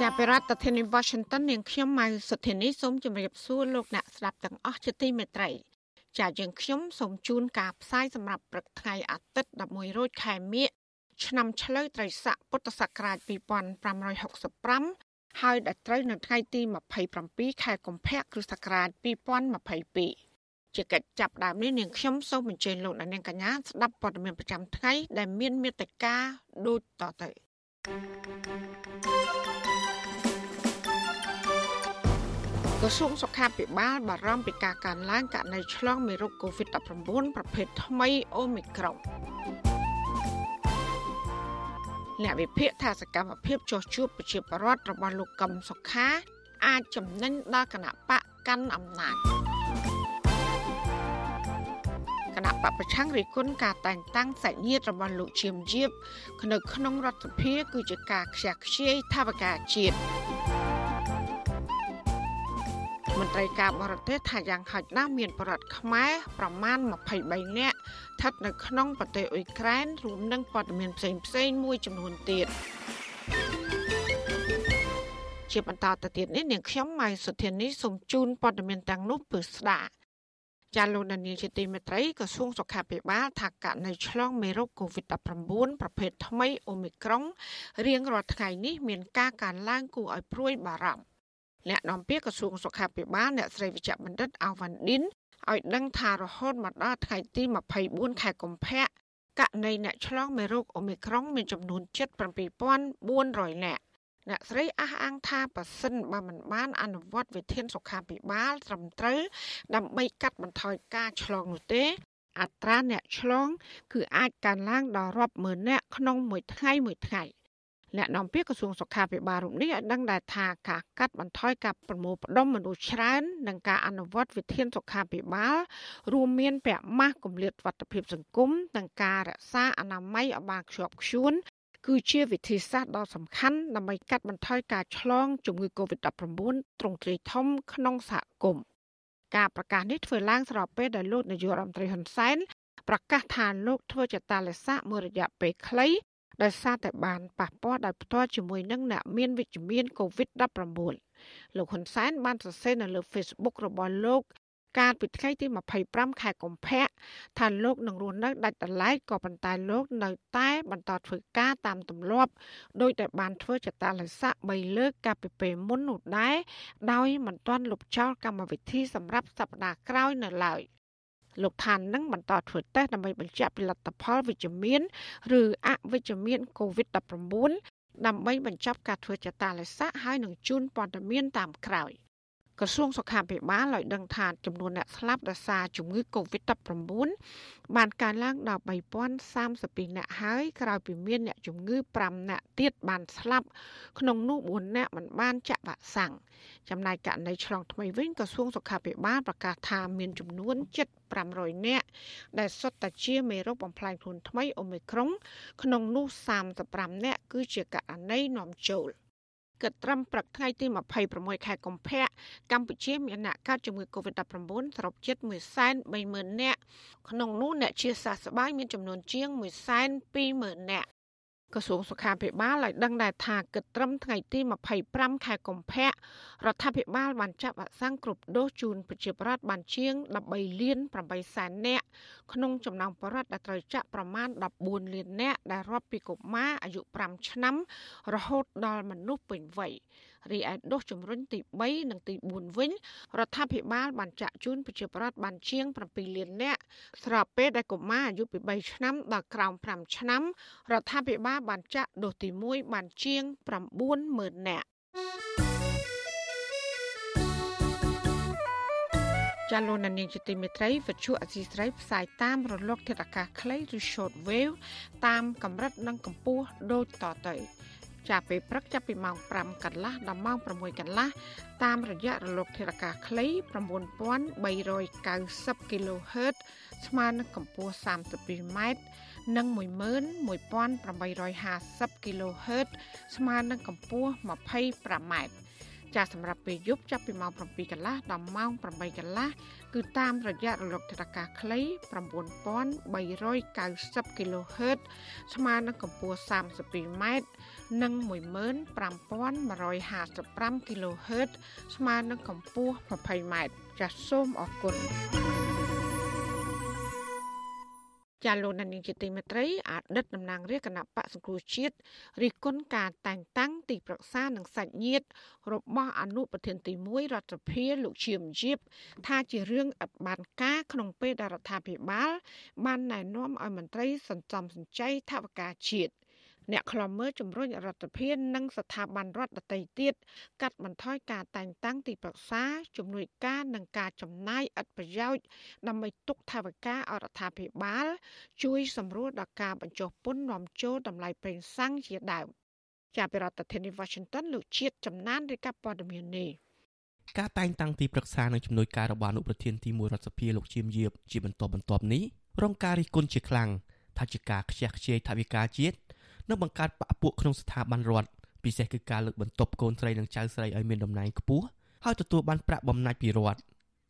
ចាប់ពីរដ្ឋធានី Washington នាងខ្ញុំម៉ៅសុធានីសូមជម្រាបសួរលោកអ្នកស្ដាប់ទាំងអស់ជាទីមេត្រីចាយើងខ្ញុំសូមជូនការផ្សាយសម្រាប់ព្រឹកថ្ងៃអាទិត្យ11រោចខែមិញឆ្នាំឆ្លូវត្រីស័កពុទ្ធសករាជ2565ហើយដល់ត្រូវនៅថ្ងៃទី27ខែកុម្ភៈគ្រិស្តសករាជ2022ជាកិច្ចចាប់ដើមនេះនាងខ្ញុំសូមអញ្ជើញលោកអ្នកនាងកញ្ញាស្ដាប់ព័ត៌មានប្រចាំថ្ងៃដែលមានមេត្តាដូចតទៅ ក្រសួងសុខាភិបាលបារម្ភពីការកើនឡើងករណីឆ្លងមេរោគ COVID-19 ប្រភេទថ្មីអូមីក្រុងអ្នកវិភាគថាសកម្មភាពចោះជួបប្រជាពលរដ្ឋរបស់លោកកឹមសុខា អាចចំណេញដល់គណៈបកកាន់អំណាចគណៈបកប្រឆាំងរិះគន់ការតែងតាំងសាច់ញាតិរបស់លោកឈៀមជីបនៅក្នុងរដ្ឋសភាគឺជាការខ្ជះខ្ជាយថាវការជាតិមន្ត្រីការបរទេសថាយ៉ាងហោចណាស់មានប្រដ្ឋខ្មែរប្រមាណ23នាក់ស្ថិតនៅក្នុងប្រទេសអ៊ុយក្រែនរួមនឹងព័ត៌មានផ្សេងផ្សេងមួយចំនួនទៀតជាបន្តទៅទៀតនេះនាងខ្ញុំម៉ៃសុធានីសូមជូនព័ត៌មានទាំងនោះពឺស្ដាចាលោកនានីជាទីមេត្រីក្រសួងសុខាភិបាលថាករណីឆ្លងមេរោគ COVID-19 ប្រភេទថ្មីអូមីក្រុងរៀងរាល់ថ្ងៃនេះមានការកើនឡើងគួរឲ្យព្រួយបារម្ភ អ្នកនាំពាក្យក្រសួងសុខាភិបាលអ្នកស្រីវិជ្ជបណ្ឌិតអាវ៉ាន់ឌិនឲ្យដឹងថារហូតមកដល់ថ្ងៃទី24ខែកុម្ភៈករណីអ្នកឆ្លងមេរោគអូមីក្រុងមានចំនួន77400នាក់អ្នកស្រីអះអាងថាប៉ះសិនបើមិនបាន អនុវត្តវិធានសុខាភិបាលត្រឹមត្រូវដើម្បីកាត់បន្ថយការឆ្លងនោះទេ អត្រាអ្នកឆ្លង គឺអាចកើនឡើងដល់រាប់ម៉ឺននាក់ក្នុងមួយថ្ងៃមួយថ្ងៃ។ អ្នកនាំពាក្យក្រសួងសុខាភិបាលរូបនេះឲ្យដឹងដែរថាការកាត់បន្ថយការប្រមូលផ្ដុំមនុស្សច្រើននិងការអនុវត្តវិធានសុខាភិបាលរួមមានពាក់ម៉ាស់គម្លាតវត្តភាពសង្គមនិងការរក្សាអនាម័យឲ្យបានខ្ជាប់ខ្ជួនគឺជាវិធីសាស្ត្រដ៏សំខាន់ដើម្បីកាត់បន្ថយការឆ្លងជំងឺ Covid-19 ទ្រង់ទ្រាយធំក្នុងសហគមន៍ការប្រកាសនេះធ្វើឡើងស្របពេលដែលលោកនាយករដ្ឋមន្ត្រីហ៊ុនសែនប្រកាសថាលោកធ្វើចតាឡេសាមួយរយៈពេលខ្លី ដោយសារតែបានប៉ះពាល់ដោយផ្ទាល់ជាមួយនឹងអ្នកមានវិជ្ជមាន COVID-19 លោកហ៊ុនសែនបានសរសេរនៅលើ Facebook របស់លោកកាលពីថ្ងៃទី25ខែកុម្ភៈថាលោកនឹងរស់នៅដាច់ដライក៏ប៉ុន្តែលោកនៅតែបន្តធ្វើការតាមទម្លាប់ដោយតែបានធ្វើចតាឡេស័ក3លើកកាលពីពេលមុននោះដែរដោយមិនទាន់លុបចោលកម្មវិធីសម្រាប់សប្តាហ៍ក្រោយនៅឡើយ។ លោកថាននឹងបន្តធ្វើតេស្តដើម្បីបញ្ជាក់ពីលទ្ធផលវិជ្ជមាន ឬអវិជ្ជមាន COVID-19 ដើម្បីបញ្ចប់ការធ្វើចតាឡេសាហើយនឹងជូនព័ត៌មានតាមក្រោយ ក្រសួងសុខាភិបាលឲ្យដឹងថាចំនួនអ្នកស្លាប់ដោយសារជំងឺ Covid-19 បានកើនឡើងដល់3032អ្នកហើយក្រោយពីមានអ្នកជំងឺ5អ្នកទៀតបានស្លាប់ក្នុងនោះ4អ្នកមិនបានចាក់វ៉ាក់សាំងចំណែកករណីឆ្លងថ្មីវិញក្រសួងសុខាភិបាលប្រកាសថាមានចំនួន7500នាក់ដែលសុទ្ធតែជាមេរោគបំផ្លាញខ្លួនថ្មីអូមីក្រុងក្នុងនោះ35នាក់គឺជាករណីនាំចូល។ គិតត្រឹមព្រឹកថ្ងៃទី26ខែកុម្ភៈកម្ពុជាមានអ្នកកើតជំងឺ Covid-19 សរុបជិត130,000នាក់ក្នុងនោះអ្នកជាសះស្បើយមានចំនួនជាង120,000នាក់ ក្រសួងសុខាភិបាលឲ្យដឹងដែរថាគិតត្រឹមថ្ងៃទី25ខែកុម្ភៈរដ្ឋាភិបាលបានចាក់វ៉ាក់សាំងគ្រប់ដូសជូនប្រជាពលរដ្ឋបានជាង13លាន8សែននាក់ក្នុងចំណោមពលរដ្ឋដែលត្រូវចាក់ប្រមាណ14លាននាក់ដែលរាប់ពីកុមារអាយុ5ឆ្នាំរហូតដល់មនុស្សពេញវ័យ រីឯដូសជំរុញទី3និងទី4វិញរដ្ឋាភិបាលបានចាក់ជូនប្រជាពលរដ្ឋបានជាង7លាននាក់ស្របពេលដែលកុមារអាយុពី3ឆ្នាំដល់ក្រោម5ឆ្នាំរដ្ឋាភិបាលបានចាក់ដូសទី1បានជាង90000នាក់ចាលោកនាងជាទីមេត្រីវិទ្យុអសីស្រីផ្សាយតាមរលកធាតុអាកាសខ្លីឬ short wave តាមកម្រិតនិងកម្ពស់ដូចតទៅ ចាប់ពេលព្រឹកចាប់ពីម៉ោង5កន្លះដល់ម៉ោង6កន្លះតាមរយៈរលកធារកាខ្លី9390 kHz ស្មើនឹងកម្ពស់ 32m និង11850 kHz ស្មើនឹងកម្ពស់ 25m ចាស់សម្រាប់ពេលយប់ចាប់ពីម៉ោង7កន្លះដល់ម៉ោង8កន្លះគឺតាមរយៈរលកធាតុអាកាសខ្លី9390 kHz ស្មើនឹងកម្ពស់ 32m និង15155 kHz ស្មើនឹងកម្ពស់ 20m ចាសសូមអរគុណចាលោកនានីជាទីមេត្រីអតីតតំណាងរាជគណៈបកសង្គ្រោះជាតិរិះគន់ការតែងតាំងទីប្រឹក្សានិងសាច់ញាតិរបស់អនុប្រធានទី1រដ្ឋសភាលោកឈៀមជីបថាជារឿងឥតបានការក្នុងពេលដែលរដ្ឋាភិបាលបានណែនាំឲ្យមន្ត្រីសន្សំសំចៃថវិកាជាតិ អ្នកខ្លំមើលជំរុញរដ្ឋាភិបាលនិងស្ថាប័នរដ្ឋដទៃទៀតកាត់បន្ថយការតែងតាំងទីប្រឹក្សាជំនួយការនិងការចំណាយឥតប្រយោជន៍ដើម្បីទុកថវិកាអរដ្ឋាភិបាល ជួយសម្រួលដល់ការបញ្ចុះពន្ធនាំចូលតម្លៃប្រេងសាំងជាដើមជាប្រធានាធិបតី Washington លោកជាតិចំណានរាយការណ៍ព័ត៌មាននេះការតែងតាំងទីប្រឹក្សានិងជំនួយការរបស់អនុប្រធានទី1រដ្ឋសភាលោកជៀមយាបជាបន្តបន្ទាប់នេះរងការរិះគន់ជាខ្លាំងថាជាការខ្ជះខ្ជាយថវិកាជាតិ និងបង្កើតបកពួកក្នុងស្ថាប័នរដ្ឋពិសេសគឺការលើកបន្ទប់កូនស្រីនិងចៅស្រីឲ្យមានតំណែងខ្ពស់ហើយទទួលបានប្រាក់បំណាច់ពីរដ្ឋ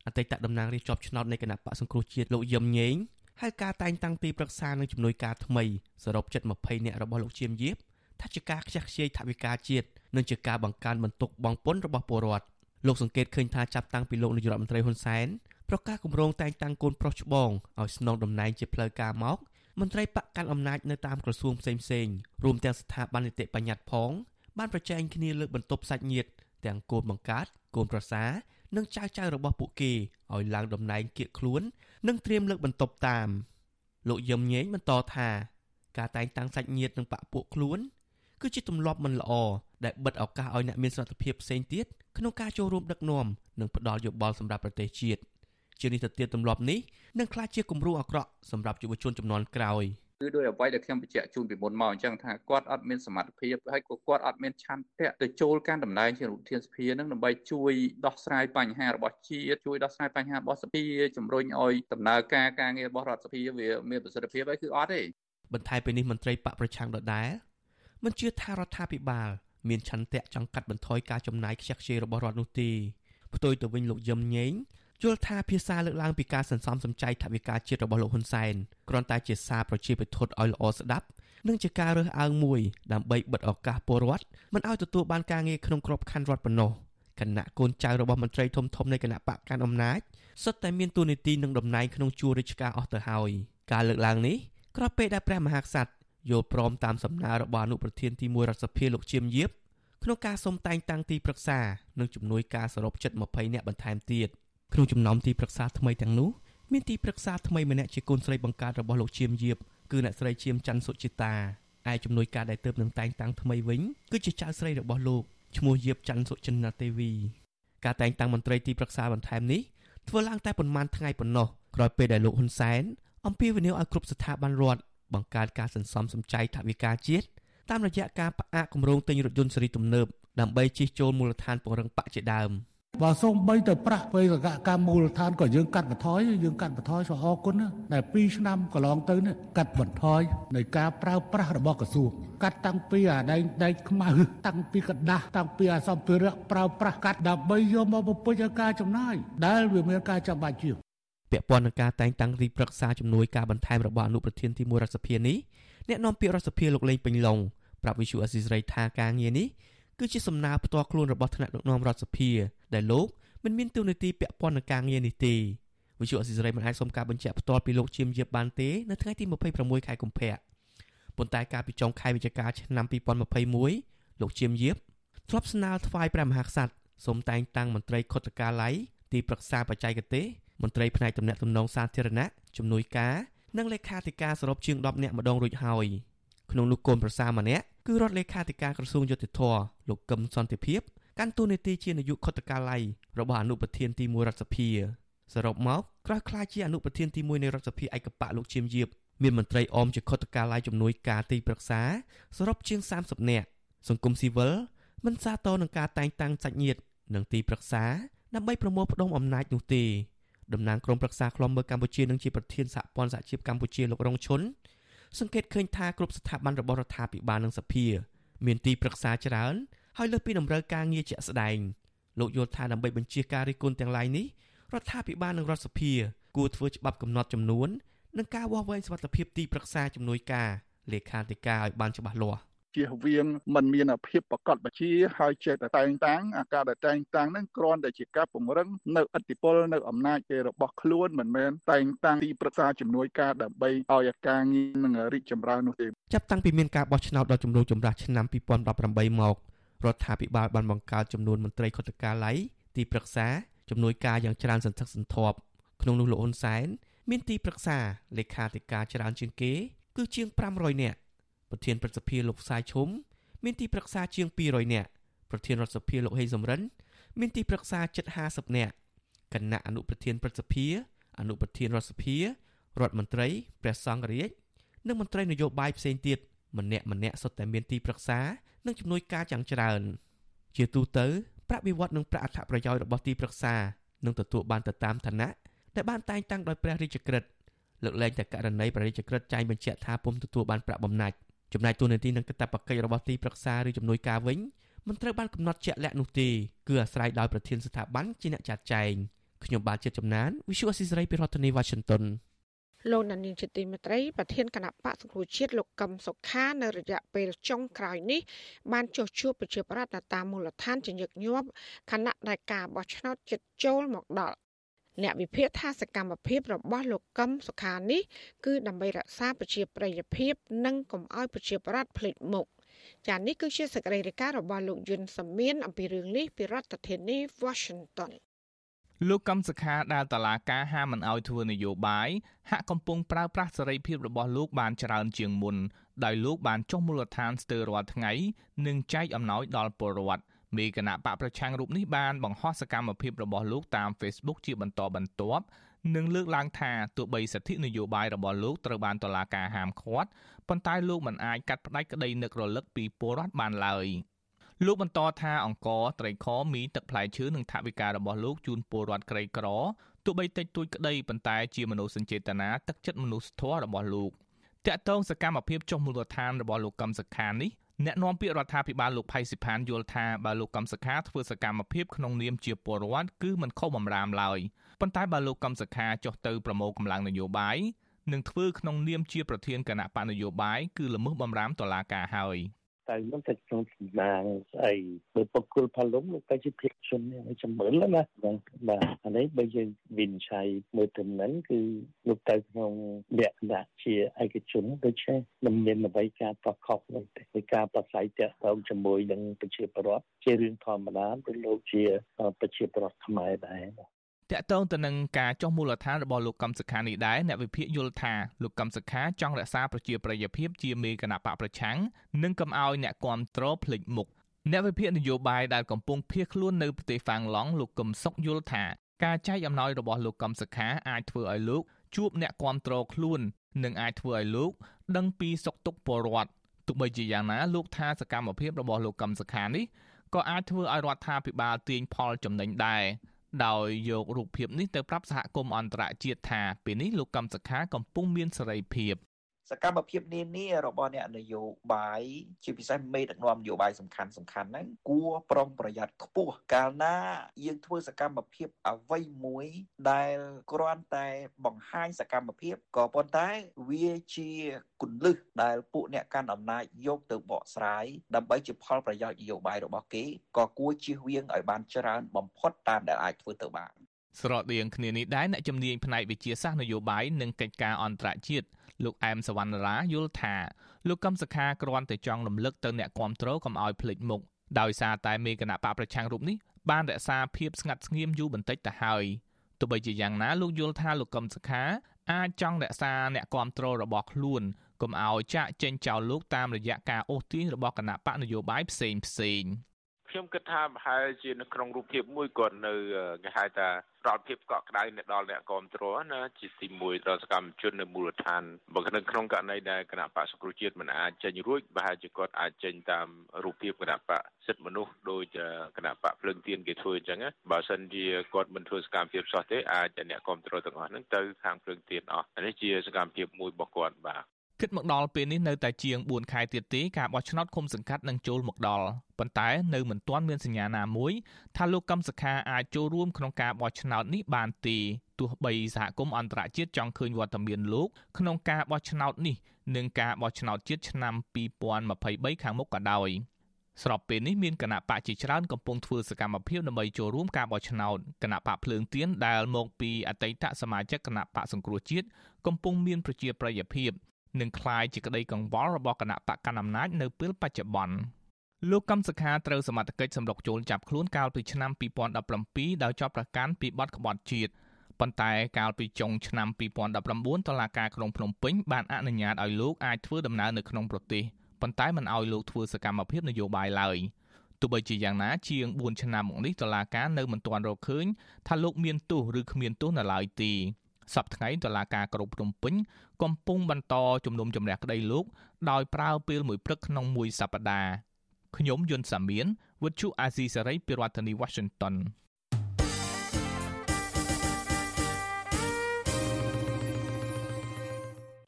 អតីតតំណាងរាជជាប់ឆ្នោតនៃគណៈបកសង្គ្រោះជាតិលោកយឹមញេងហើយការតែងតាំងទីប្រឹក្សានិងជំនួយការថ្មីសរុបជិត20នាក់របស់លោកជៀមយៀបថាជាការខ្ជះខ្ជាយថវិកាជាតិនិងជាការបង្កើនបន្ទុកបងពុនរបស់ពលរដ្ឋលោកសង្កេតឃើញថាចាប់តាំងពីលោកនាយករដ្ឋមន្ត្រីហ៊ុនសែនប្រកាសគម្រោងតែងតាំងកូនប្រុសច្បងឲ្យស្នងតំណែងជាផ្លូវការមក មន្ត្រីបកកាន់អំណាចនៅតាមក្រសួងផ្សេងផ្សេងរួមទាំងស្ថាប័ននីតិបញ្ញត្តិផងបានប្រជែងគ្នាលើកបន្ទប់សាច់ញាតិទាំងកូនបង្កើតកូនប្រសានិងចៅចៅរបស់ពួកគេឲ្យឡើងតំណែងគៀកខ្លួន និងត្រៀមលើកបន្ទប់តាមលោកយឹមញែងបន្តថាការតែងតាំងសាច់ញាតិនិងបកពួកខ្លួនគឺជាទម្លាប់មិនល្អដែលបិទឱកាសឲ្យអ្នកមានសមត្ថភាពផ្សេងទៀតក្នុងការចូលរួមដឹកនាំនិងផ្ដល់យោបល់សម្រាប់ប្រទេសជាតិ ជានេះទៅទៀតទម្លាប់នេះនឹងក្លាយជាគំរូអាក្រក់សម្រាប់យុវជនចំនួនក្រោយគឺដោយអ្វីដែលខ្ញុំបញ្ជាក់ជូនពីមុនមកអញ្ចឹងថាគាត់អត់មានសមត្ថភាពហើយក៏គាត់អត់មានឆន្ទៈទៅចូលការតំណែងជារដ្ឋាភិបាលនឹងដើម្បីជួយដោះស្រាយបញ្ហារបស់ជាតិជួយដោះស្រាយបញ្ហារបស់សភាជំរុញឲ្យដំណើរការការងាររបស់រដ្ឋសភាវាមានប្រសិទ្ធភាពហើយគឺអត់ទេបន្ថែមពីនេះមន្ត្រីបកប្រឆាំងដដែលមិនជឿថារដ្ឋាភិបាលមានឆន្ទៈចង់កាត់បន្ថយការចំណាយខ្ជះខ្ជាយរបស់រដ្ឋនោះទេផ្ទុយទៅវិញលោកយឹមញែង យល់ថាភាសាលើកឡើងពីការសន្សំសំចៃថវិកាជាតិរបស់លោកហ៊ុនសែនគ្រាន់តែជាសារប្រជាពិធឲ្យល្អស្ដាប់និងជាការរើសអើងមួយដើម្បីបិទឱកាសពលរដ្ឋមិនឲ្យទទួលបានការងារក្នុងក្របខ័ណ្ឌរដ្ឋប៉ុណ្ណោះគណៈកូនចៅរបស់មន្ត្រីធំធំនៃគណៈបកកាន់អំណាចសុទ្ធតែមានតួនាទីនិងតំណែងក្នុងជួររាជការអស់ទៅហើយការលើកឡើងនេះក្រោយពេលដែលព្រះមហាក្សត្រយល់ព្រមតាមសំណើរបស់អនុប្រធានទី1រដ្ឋសភាលោកជាមយាបក្នុងការសុំតែងតាំងទីប្រឹក្សានិងជំនួយការសរុបជិត20នាក់បន្ថែមទៀត។ ក្នុងចំណោមទីប្រឹក្សាថ្មីទាំងនោះមានទីប្រឹក្សាថ្មីម្នាក់ជាកូនស្រីបង្កើតរបស់លោកឈៀមយៀបគឺអ្នកស្រីឈៀមច័ន្ទសុចិតាឯជំនួយការដែលទៅនឹងតែងតាំងថ្មីវិញគឺជាចៅស្រីរបស់លោកឈ្មោះយៀបច័ន្ទសុចិនាទេវីការតែងតាំងមន្ត្រីទីប្រឹក្សាបន្ថែមនេះធ្វើឡើងតែប៉ុន្មានថ្ងៃប៉ុណ្ណោះក្រោយពេលដែលលោកហ៊ុនសែនអំពាវនាវឲ្យគ្រប់ស្ថាប័នរដ្ឋបង្កើតការសន្សំសំចៃថវិកាជាតិតាមរយៈការផ្អាកគម្រោងទិញរថយន្តស៊េរីទំនើបដើម្បីជិះចូលមូលដ្ឋានពង្រឹងបកជាដើម។ បើសូម្បីតែប្រាក់ពេលសកម្មមូលដ្ឋានក៏យើងកាត់បន្ថយយើងកាត់បន្ថយសូមអរគុណតែ2ឆ្នាំកន្លងទៅនេះកាត់បន្ថយនៃការប្រើប្រាស់របស់ក្រសួងកាត់តាំងពីអាដែងដែកខ្មៅតាំងពីกระដាស់តាំងពីអាសម្ភារៈប្រើប្រាស់កាត់ដើម្បីយកមកបំពេញឲ្យការចំណាយដែលវាមានការចាំបាច់ជាងពាក់ព័ន្ធនឹងការតែងតាំងទីប្រឹក្សាជំនួយការបន្ថែមរបស់អនុប្រធានទី1រដ្ឋសភានេះអ្នកនាំពាក្យរដ្ឋសភាលោកលេងពេញឡុងប្រាប់វិសុអស៊ីសេរីថាការងារនេះ គឺជាសំណើផ្ទាល់ខ្លួនរបស់ថ្នាក់ដឹកនាំរដ្ឋសភាដែលលោកមិនមានទូនាទីពាក់ព័ន្ធនឹងការងារនេះទេវិទ្យុអស៊ីសេរីមិនអាចសុំការបញ្ជាក់ផ្ទាល់ពីលោកជាមយាបបានទេនៅថ្ងៃទី26ខែកុម្ភៈប៉ុន្តែកាលពីចុងខែវិច្ឆិកាឆ្នាំ2021លោកជាមយាបធ្លាប់ស្នើថ្វាយព្រះមហាក្សត្រសូមតែងតាំងមន្ត្រីខុទ្ទកាល័យទីប្រឹក្សាបច្ចេកទេសមន្ត្រីផ្នែកទំនាក់ទំនងសាធារណៈជំនួយការនិងលេខាធិការសរុបជាង10នាក់ម្ដងរួចហើយក្នុងនោះកូនប្រសាម្នាក់ គឺរដ្ឋលេខាធិការក្រសួងយុតិធធលោកកឹមសន្តិភាពកាន់តួនាទីជានាយកខុទ្ទកាល័យរបស់អនុប្រធានទី1រដ្ឋសភាសរុបមកក្រោយខ្លាយជាអនុប្រធានទី1នៃរដ្ឋសភាឯកបៈលោកឈៀមយៀបមានមន្ត្រីអមជាខុទ្ទកាល័យជំនួយការទីប្រឹក្សាសរុបជាង30នាក់សង្គមស៊ីវិលមិនសាទរនឹងការតែងតាំងសាច់ញាតិនិងទីប្រឹក្សាដើម្បីប្រមូលផ្ដុំអំណាចនោះទេតំណាងក្រុមប្រឹក្សាខ្លំមើលកម្ពុជានិងជាប្រធានសហព័ន្ធសហជីពកម្ពុជាលោករងឈុន សង្កេតឃើញថាគ្រប់ស្ថាប័នរបស់រដ្ឋាភិបាលនិងសភាមានទីប្រឹក្សាច្រើនហើយលើសពីតម្រូវការងារជាក់ស្ដែងលោកយល់ថាដើម្បីបញ្ជាការរិះគន់ទាំងឡាយនេះរដ្ឋាភិបាលនិងរដ្ឋសភាគួរធ្វើច្បាប់កំណត់ចំនួននិងការវាស់វែងសមត្ថភាពទីប្រឹក្សាជំនួយការលេខាធិការឲ្យបានច្បាស់លាស់ ជៀសវាងมันមានភាពប្រកបបជាហើយចេះតែតែងតាំងអាការដែលតែងតាំងហ្នឹងគ្រាន់តែជាការពង្រឹងនៅអធិបុលនៅអំណាចរបស់ខ្លួនមិនមែនតែងតាំងទីប្រឹក្សាជំនួយការដើម្បីឲ្យការងារនឹងរីកចម្រើននោះទេចាប់តាំងពីមានការបោះឆ្នោតដល់ជំនួយចម្រាស់ឆ្នាំ2018មករដ្ឋាភិបាលបានបង្កើតចំនួនមន្ត្រីខុទ្ទកាល័យទីប្រឹក្សាជំនួយការយ៉ាងច្រើនសន្ធឹកសន្ធាប់ក្នុងនោះលោកហ៊ុនសែនមានទីប្រឹក្សាលេខាធិការច្រើនជាងគេ គឺជាង500នាក់ ប្រធានព្រឹទ្ធសភាលោកផ្សាយឈុំមានទីប្រឹក្សាជាង200នាក់ប្រធានរដ្ឋសភាលោកហេងសំរិនមានទីប្រឹក្សាជិត50នាក់គណៈអនុប្រធានព្រឹទ្ធសភាអនុប្រធានរដ្ឋសភារដ្ឋមន្ត្រីព្រះសង្ឃរាជនិងមន្ត្រីនយោបាយផ្សេងទៀតម្នាក់ម្នាក់សុទ្ធតែមានទីប្រឹក្សានិងជំនួយការយ៉ាងច្រើនជាទូទៅប្រាក់បៀវត្សនិងប្រាក់អត្ថប្រយោជន៍របស់ទីប្រឹក្សានឹងទទួលបានទៅតាមឋានៈដែលបានតែងតាំងដោយព្រះរាជក្រឹត្យលើកលែងតែករណីព្រះរាជក្រឹត្យចែងបញ្ជាក់ថាពុំទទួលបានប្រាក់បំណាច់ ចំណែកទូនាទីនិងកាតព្វកិច្ចរបស់ទីប្រឹក្សាឬជំនួយការវិញមិនត្រូវបានកំណត់ជាក់លាក់នោះទេគឺអាស្រ័យដោយប្រធានស្ថាប័នជាអ្នកចាត់ចែងខ្ញុំបាទជាតិចំណាន Visual Assisray ពីរដ្ឋធានី Washington លោកនានីជាទីមេត្រីប្រធានគណៈបកសង្គ្រោះជាតិលោកកឹមសុខានៅរយៈពេលចុងក្រោយនេះបានចុះជួបប្រជាប្រដ្ឋនៅតាមមូលដ្ឋានជាញឹកញាប់គណៈដែលការបោះឆ្នោតចិត្តចូលមកដល់ អ្នកវិភាគថាសកម្មភាពរបស់លោកកឹមសុខានេះគឺដើម្បីរក្សាប្រជាប្រិយភាព និងកុំឲ្យប្រជាប្រដ្ឋភ្លេចមុខចា៎នេះគឺជាសកម្មភាពរបស់លោកយុនសាមៀនអំពីរឿងនេះពីរដ្ឋធានី Washington លោកកម្មសខាដែលតឡាការហាមមិនអោយធ្វើនយោបាយហាក់កំពុងប្រើប្រាស់សេរីភាពរបស់លោកបានច្រើនជាងមុនដោយលោកបានចុះមូលដ្ឋានស្ទើររាល់ថ្ងៃនិងចែកអំណោយដល់ពលរដ្ឋ មេគណៈបកប្រឆាំងរូបនេះបានបង្ហោះសកម្មភាពរបស់លោកតាម Facebook ជាបន្តបន្ទាប់និងលើកឡើងថាទោះបីសិទ្ធិនយោបាយរបស់លោកត្រូវបានតុលាការហាមឃាត់ប៉ុន្តែលោកមិនអាចកាត់ផ្តាច់ក្តីនឹករលឹកពីពលរដ្ឋបានឡើយលោកបន្តថាអង្គត្រីខមីទឹកផ្លែឈើនិងថវិការបស់លោកជូនពលរដ្ឋក្រីក្រទោះបីតិចតួចក្តីប៉ុន្តែជាមនោសញ្ចេតនាទឹកចិត្តមនុស្សធម៌របស់លោកតាក់ទងសកម្មភាពចុះមូលដ្ឋានរបស់លោកកឹមសុខានេះ អ្នកនាំពាក្យរដ្ឋាភិបាលលោកផៃស៊ីផានយល់ថាបើលោកកំសខាធ្វើសកម្មភាពក្នុងនាមជាពលរដ្ឋគឺមិនខុសបំរាមឡើយប៉ុន្តែបើលោកកំសខាចុះទៅប្រមូលកម្លាំងនយោបាយនឹងធ្វើក្នុងនាមជាប្រធានគណៈបកនយោបាយគឺល្មើសបំរាមតុលាការហើយ។ ទៅនោះទៅក្នុងសំណាងស្អីបើបកគលផលំលោកទៅជាភិក្ខុជនចម្រើនណាបាទបាទអានេះបើយើងវិនិច្ឆ័យមើលទៅនឹងគឺលោកទៅក្នុងលក្ខណៈជាឯកជនដូច្នេះមិនមានអ្វីការប្រខុសនោះទេពីការប្រស័យតាក់ទងជាមួយនឹងប្រជាពលរដ្ឋជារឿងធម្មតាព្រោះលោកជាប្រជាពលរដ្ឋខ្មែរដែរ តកតងទៅនឹងការចុះមូលដ្ឋានរបស់លោកកឹមសុខានេះដែរអ្នកវិភាគយល់ថាលោកកឹមសុខាចង់រក្សាប្រជាប្រិយភាពជាមេគណៈបកប្រឆាំងនិងកុំឲ្យអ្នកគាំទ្រភ្លេចមុខអ្នកវិភាគនយោបាយដែលកំពុងភៀសខ្លួននៅប្រទេសហ្វាំងឡង់លោកកឹមសុខយល់ថាការចែកអំណោយរបស់លោកកឹមសុខាអាចធ្វើឲ្យលោកជួបអ្នកគាំទ្រខ្លួននិងអាចធ្វើឲ្យលោកដឹងពីសុខទុក្ខពលរដ្ឋទោះបីជាយ៉ាងណាលោកថាសកម្មភាពរបស់លោកកឹមសុខានេះក៏អាចធ្វើឲ្យរដ្ឋាភិបាលទាញផលចំណេញដែរ ដោយយករូបភាពនេះទៅប្រាប់សហគមន៍អន្តរជាតិថាពេលនេះលោកកម្មសខាកំពុងមានសេរីភាព សកម្មភាពនានារបស់អ្នកនយោបាយជាពិសេសមេដឹកនាំនយោបាយសំខាន់សំខាន់ហ្នឹងគួរប្រុងប្រយ័ត្នខ្ពស់កាលណាយើងធ្វើសកម្មភាពអ្វីមួយដែលគ្រាន់តែបង្ហាញសកម្មភាពក៏ប៉ុន្តែវាជាគន្លឹះដែលពួកអ្នកកាន់អំណាចយកទៅបកស្រាយដើម្បីជាផលប្រយោជន៍នយោបាយរបស់គេក៏គួរជៀសវាងឲ្យបានច្រើនបំផុតតាមដែលអាចធ្វើទៅបាន ស្រដៀងគ្នានេះដែរអ្នកជំនាញផ្នែកវិទ្យាសាស្ត្រនយោបាយនិងកិច្ចការអន្តរជាតិលោកអែមសវណ្ណរាយល់ថាលោកកឹមសុខាគ្រាន់តែចង់រំលឹកទៅអ្នកគាំទ្រកុំឲ្យភ្លេចមុខដោយសារតែមេគណៈបកប្រឆាំងរូបនេះបានរក្សាភាពស្ងាត់ស្ងៀមយូរបន្តិចទៅហើយទោះបីជាយ៉ាងណាលោកយល់ថាលោកកឹមសុខាអាចចង់រក្សាអ្នកគាំទ្ររបស់ខ្លួនកុំឲ្យចាក់ចេញចោលលោកតាមរយៈការអូសទាញរបស់គណៈបកនយោបាយផ្សេងផ្សេង ខខ្ញុំគិតថាប្រហែលជានៅក្នុងរូបភាពមួយគាត់នៅគេហៅថាប្រោតភាពកក់ក្ដៅនៅដល់អ្នកគ្រប់គ្រងណាជាទី1ដល់សកម្មជននៅមូលដ្ឋានបើក្នុងក្នុងករណីដែលគណៈបកសង្គ្រោះជាតិមិនអាចចេញរួចប្រហែលជាគាត់អាចចេញតាមរូបភាពគណៈបកសិទ្ធិមនុស្សដោយគណៈបកភ្លើងទៀនគេធ្វើអញ្ចឹងបើសិនជាគាត់មិនធ្វើសកម្មភាពសោះទេអាចអ្នកគ្រប់គ្រងទាំងអស់ហ្នឹងទៅខាងភ្លើងទៀនអស់នេះជាសកម្មភាពមួយរបស់គាត់បាទ គិតមកដល់ពេលនេះនៅតែជាង4ខែទៀតទេការបោះឆ្នោតឃុំសង្កាត់នឹងចូលមកដល់ប៉ុន្តែនៅមិនទាន់មានសញ្ញាណាមួយថាលោកកឹមសុខាអាចចូលរួមក្នុងការបោះឆ្នោតនេះបានទេទោះបីសហគមន៍អន្តរជាតិចង់ឃើញវត្តមានលោកក្នុងការបោះឆ្នោតនេះនិងការបោះឆ្នោតជាតិឆ្នាំ2023ខាងមុខក៏ដោយស្របពេលនេះមានគណៈបកជាច្រើនកំពុងធ្វើសកម្មភាពដើម្បីចូលរួមការបោះឆ្នោតគណៈបកភ្លើងទៀនដែលមកពីអតីតសមាជិកគណៈបកសង្គ្រោះជាតិកំពុងមានប្រជាប្រិយភាព និងคล้ายជាក្តីកង្វល់របស់គណៈបកកណ្ដាលអំណាចនៅពេលបច្ចុប្បន្នលោកកំសខាត្រូវសមត្ថកិច្ចសម្រុកចូលចាប់ខ្លួនកាលពីឆ្នាំ2017ដោយជាប់ប្រកាន់ពីបទក្បត់ជាតិប៉ុន្តែកាលពីចុងឆ្នាំ2019តុលាការក្រុងភ្នំពេញបានអនុញ្ញាតឲ្យលោកអាចធ្វើដំណើរនៅក្នុងប្រទេសប៉ុន្តែមិនឲ្យលោកធ្វើសកម្មភាពនយោបាយឡើយទោះបីជាយ៉ាងណាជាង4ឆ្នាំមកនេះតុលាការនៅមិនទាន់រកឃើញថាលោកមានទោសឬគ្មានទោសនៅឡើយទេសប្តាហ៍ថ្ងៃតុលាការក្រុងភ្នំពេញ កំពុងបន្តជំនុំជម្រះក្តីលោក ដោយប្រើពេលមួយព្រឹកក្នុងមួយសប្តាហ៍ខ្ញុំយុនសាមៀនវិទ្យុអាស៊ីសេរីពីរដ្ឋធានី Washington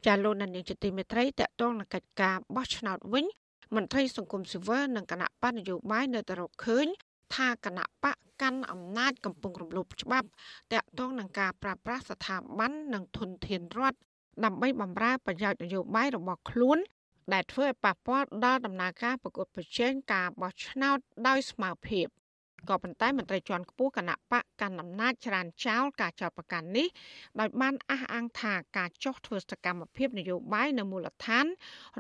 ចាលោកនានីជាទីមេត្រីតកតងនឹងកិច្ចការបោះឆ្នោតវិញមន្ត្រីសង្គមស៊ីវិលនិងគណៈបញ្ញយោបាយនៅតែរកឃើញថាគណៈបកកាន់អំណាចកំពុងរំលោភច្បាប់តាក់ទងនឹងការប្រើប្រាស់ស្ថាប័ននិងធនធានរដ្ឋ ដើម្បីបម្រើប្រយោជន៍នយោបាយរបស់ខ្លួន ដែលធ្វើឲ្យប៉ះពាល់ដល់ដំណើរការប្រកួតប្រជែងការបោះឆ្នោតដោយស្មើភាពក៏ប៉ុន្តែមន្ត្រីជាន់ខ្ពស់គណៈបកកាន់អំណាចច្រានចោលការចោទប្រកាន់នេះដោយបានអះអាងថាការចោះធ្វើសកម្មភាពនយោបាយនៅមូលដ្ឋាន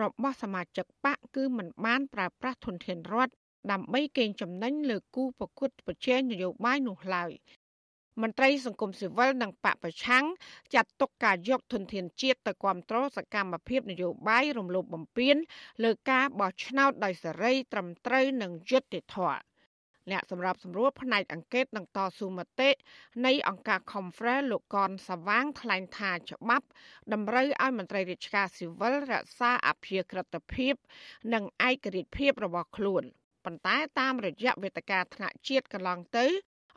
របស់សមាជិកបកគឺមិនបានប្រើប្រាស់ធនធានរដ្ឋដើម្បីកេងចំណេញលើគូប្រកួតប្រជែងនយោបាយនោះឡើយ មន្ត្រីសង្គមស៊ីវិលនិងបកប្រឆាំងចាត់ទុកការយកធនធានជាតិទៅគ្រប់គ្រងសកម្មភាពនយោបាយរំលោភបំពានលើការបោះឆ្នោតដោយសេរីត្រឹមត្រូវនិងយុត្តិធម៌អ្នកសម្របសម្រួលផ្នែកអង្កេតនិងតស៊ូមតិនៃអង្គការ Conference លោកកនសវាងថ្លែងថាច្បាប់តម្រូវឲ្យមន្ត្រីរាជការស៊ីវិលរក្សាអភិក្រិតភាព និងឯករាជ្យភាពរបស់ខ្លួនប៉ុន្តែតាមរយៈវេទិកាថ្នាក់ជាតិកន្លងទៅ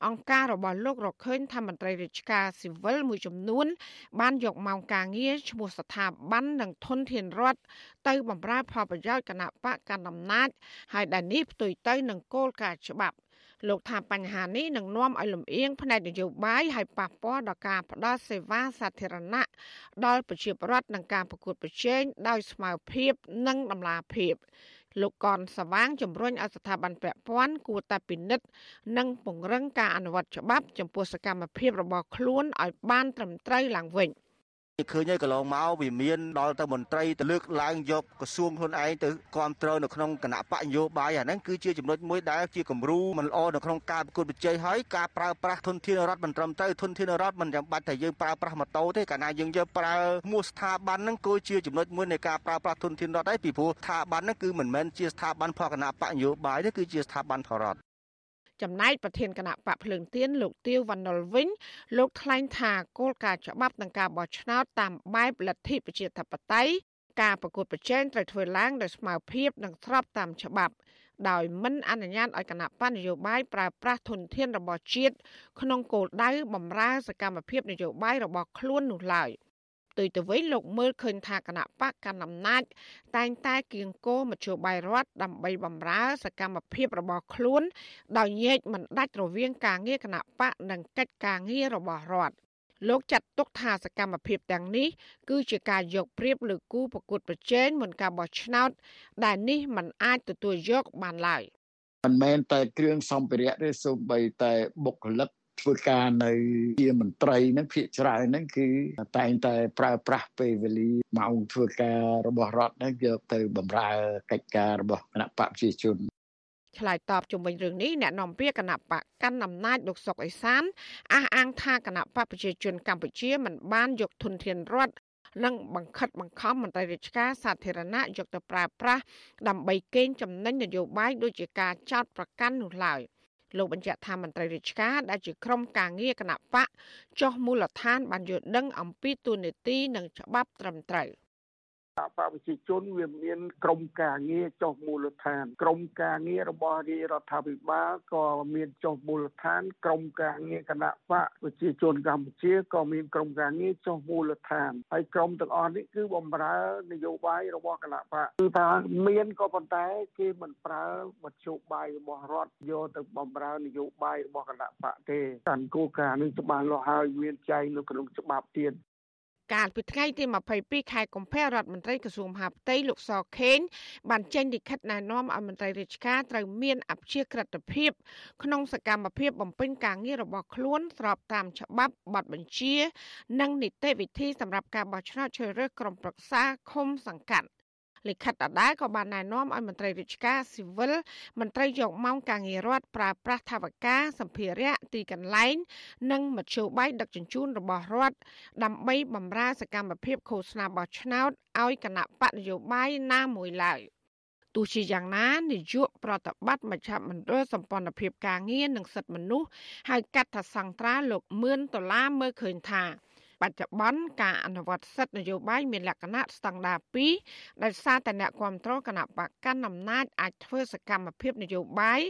អង្គការរបស់លោករកឃើញថាមន្ត្រីរាជការស៊ីវិលមួយចំនួន បានយកម៉ោងការងារឈ្មោះស្ថាប័ននិងធនធានរដ្ឋទៅបម្រើផលប្រយោជន៍គណៈបកកណ្ដាលអំណាចហើយដែលនេះផ្ទុយទៅនឹងគោលការណ៍ច្បាប់លោកថាបញ្ហានេះនឹងនាំឲ្យលំអៀងផ្នែកនយោបាយហើយប៉ះពាល់ដល់ការផ្តល់សេវាសាធារណៈដល់ប្រជាពលរដ្ឋនិងការប្រកួតប្រជែងដោយស្មើភាពនិងតម្លាភាព លោកកនសវាងជំរុញឲ្យស្ថាប័នពាក់ព័ន្ធគួរតែពិនិត្យនិងពង្រឹងការអនុវត្តច្បាប់ចំពោះសកម្មភាពរបស់ខ្លួនឲ្យបានត្រឹមត្រូវឡើងវិញ។ ឃើញហើយកន្លងមកវាមានដល់ទៅមន្ត្រីទៅលើកឡើងយកក្រសួងខ្លួនឯងទៅគ្រប់គ្រងនៅក្នុងគណៈបកនយោបាយអាហ្នឹងគឺជាចំណុចមួយដែលជាគំរូមិនល្អនៅក្នុងការប្រកួតប្រជែងហើយការប្រើប្រាស់ធនធានរដ្ឋមិនត្រឹមត្រូវធនធានរដ្ឋមិនចាំបាច់តែយើងប្រើប្រាស់ម៉ូតូទេកាលណាយើងយកប្រើមួយស្ថាប័នហ្នឹងគឺជាចំណុចមួយនៃការប្រើប្រាស់ធនធានរដ្ឋដែរពីព្រោះស្ថាប័នហ្នឹងគឺមិនមែនជាស្ថាប័នផលគណៈបកនយោបាយទេគឺជាស្ថាប័នផលរដ្ឋ ចំណែកប្រធានគណៈបកភ្លើងទៀនលោកទាវវណ្ណុលវិញលោកថ្លែងថាគោលការណ៍ច្បាប់នឹងការបោះឆ្នោតតាមបែបលទ្ធិប្រជាធិបតេយ្យការប្រកួតប្រជែងត្រូវធ្វើឡើងដោយស្មើភាពនិងស្របតាមច្បាប់ដោយមិនអនុញ្ញាតឲ្យគណៈបញ្ញយោបាយប្រើប្រាស់ធនធានរបស់ជាតិក្នុងគោលដៅបម្រើសកម្មភាពនយោបាយរបស់ខ្លួននោះឡើយ។ ផ្ទុយទៅវិញលោកមើលឃើញថាគណៈបកកណ្ដាលអំណាចតែងតែគៀងគោមជ្ឈបាយរដ្ឋដើម្បីបម្រើសកម្មភាពរបស់ខ្លួន ដោយញែកមិនដាច់រវាងការងារគណៈបកនិងកិច្ចការងាររបស់រដ្ឋលោកចាត់ទុកថាសកម្មភាពទាំងនេះ គឺជាការយកព្រៀបលើគូប្រកួតប្រជែងមុនការបោះឆ្នោត ដែលនេះมันអាចទទួលយកបានឡើយមិនមែនតែគ្រឿងសម្ភារៈទេសូម្បីតែបុគ្គលិក ធ្វើការនៅជាមន្ត្រីហ្នឹងភាគច្រើនហ្នឹងគឺតែងតែប្រើប្រាស់ពេលវេលាម៉ោងធ្វើការរបស់រដ្ឋហ្នឹងយកទៅបម្រើកិច្ចការរបស់គណៈបកប្រជាជនឆ្លើយតបជុំវិញរឿងនេះអ្នកនាំពាក្យគណៈបកកាន់អំណាចលោកសុកអេសានអះអាងថាគណៈបកប្រជាជនកម្ពុជាមិនបានយកធនធានរដ្ឋនិងបង្ខិតបង្ខំមន្ត្រីរាជការសាធារណៈយកទៅប្រើប្រាស់ដើម្បីកេងចំណេញនយោបាយដូចជាការចោទប្រកាន់នោះឡើយ លោកបញ្ជាក់ថាមន្ត្រីរាជការដែលជាក្រុមការងារគណៈបកចុះមូលដ្ឋានបានយល់ដឹងអំពីទូនីតិនិងច្បាប់ត្រឹមត្រូវ។ បកប្រជាជនវាមានក្រមការងារចុះមូលដ្ឋាន ក្រមការងាររបស់រាជរដ្ឋាភិបាលក៏មានចុះមូលដ្ឋាន ក្រមការងារគណៈបកប្រជាជនកម្ពុជាក៏មានក្រមការងារចុះមូលដ្ឋានហើយក្រមទាំងអស់នេះគឺបំរើនយោបាយរបស់គណៈបកគឺថាមានក៏ប៉ុន្តែគេមិនប្រើមធ្យោបាយរបស់រដ្ឋយកទៅបំរើនយោបាយរបស់គណៈបកទេតាមគោលការណ៍នេះច្បាស់លាស់ហើយមានចែងនៅក្នុងច្បាប់ទៀត កាលពីថ្ងៃទី22ខែកុម្ភៈរដ្ឋមន្ត្រីក្រសួងមហាផ្ទៃលោកសខេងបានចេញលិខិតណែនាំឲ្យមន្ត្រីរាជការត្រូវមានអព្យាក្រឹតភាពក្នុងសកម្មភាពបំពេញការងាររបស់ខ្លួនស្របតាមច្បាប់បទបញ្ជា និងនីតិវិធីសម្រាប់ការបោះឆ្នោតជ្រើសរើសក្រុមប្រឹក្សាឃុំសង្កាត់ លិខិតដដែលក៏បានណែនាំឲ្យមន្ត្រីរាជការស៊ីវិលមន្ត្រីយកម៉ោងការងាររដ្ឋប្រើប្រាស់ថវិកាសម្ភារៈទីកន្លែង និងមធ្យោបាយដឹកជញ្ជូនរបស់រដ្ឋដើម្បីបម្រើសកម្មភាពឃោសនាបោះឆ្នោតឲ្យគណៈបកនយោបាយណាមួយឡើយទោះជាយ៉ាងណានាយកប្រតិបត្តិមជ្ឈមណ្ឌលសម្ព័ន្ធភាពការងារនិងសិទ្ធិមនុស្សហៅកាត់ថាសង្ត្រាលោកមឿនដុល្លារមើលឃើញថា បច្ចុប្បន្នការអនុវត្តសិទ្ធិនយោបាយមានលក្ខណៈស្តង់ដារ2ដែលសារតែអ្នកគ្រប់គ្រងគណៈបកកាន់អំណាចអាចធ្វើសកម្មភាពនយោបាយ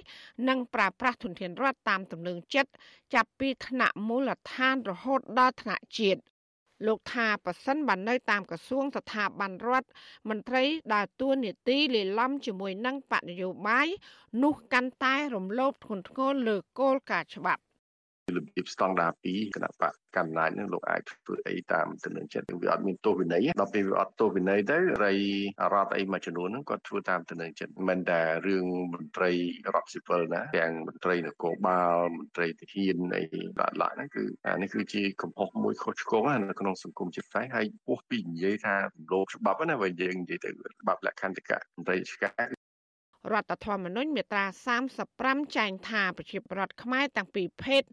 និងប្រើប្រាស់ធនធានរដ្ឋតាមទំនឹងចិត្តចាប់ពីថ្នាក់មូលដ្ឋានរហូតដល់ថ្នាក់ជាតិលោកថាប៉ះសិនបាននៅតាមក្រសួងស្ថាប័នរដ្ឋមន្ត្រីដើរតួនាទីលេឡំជាមួយនឹងបកនយោបាយនោះកាន់តែរំលោភធ្ងន់ធ្ងរលើគោលការណ៍ច្បាប់ របៀបស្តង់ដារ2គណៈបកកណ្ដាលនឹងលោកអាចធ្វើអីតាមទំនឹងចិត្តវាអត់មានទោសវិន័យដល់ពេលវាអត់ទោសវិន័យទៅរៃរដ្ឋអីមួយចំនួនហ្នឹងគាត់ធ្វើតាមទំនឹងចិត្តមិនតែរឿងមន្ត្រីរដ្ឋស៊ីវិលណាទាំងមន្ត្រីនគរបាលមន្ត្រីទាហានអីដាក់ឡាក់ហ្នឹងគឺអានេះគឺជាកំហុសមួយខុសឆ្គងនៅក្នុងសង្គមជាតិខ្មែរហើយពោះពីនិយាយថារំលោភច្បាប់ណាបើយើងនិយាយទៅច្បាប់លក្ខន្តិកៈមន្ត្រីរាជកា ររដ្ឋធម្មនុញ្ញមាត្រា35ចែងថាប្រជាពលរដ្ឋខ្មែរទាំងពីរភេទ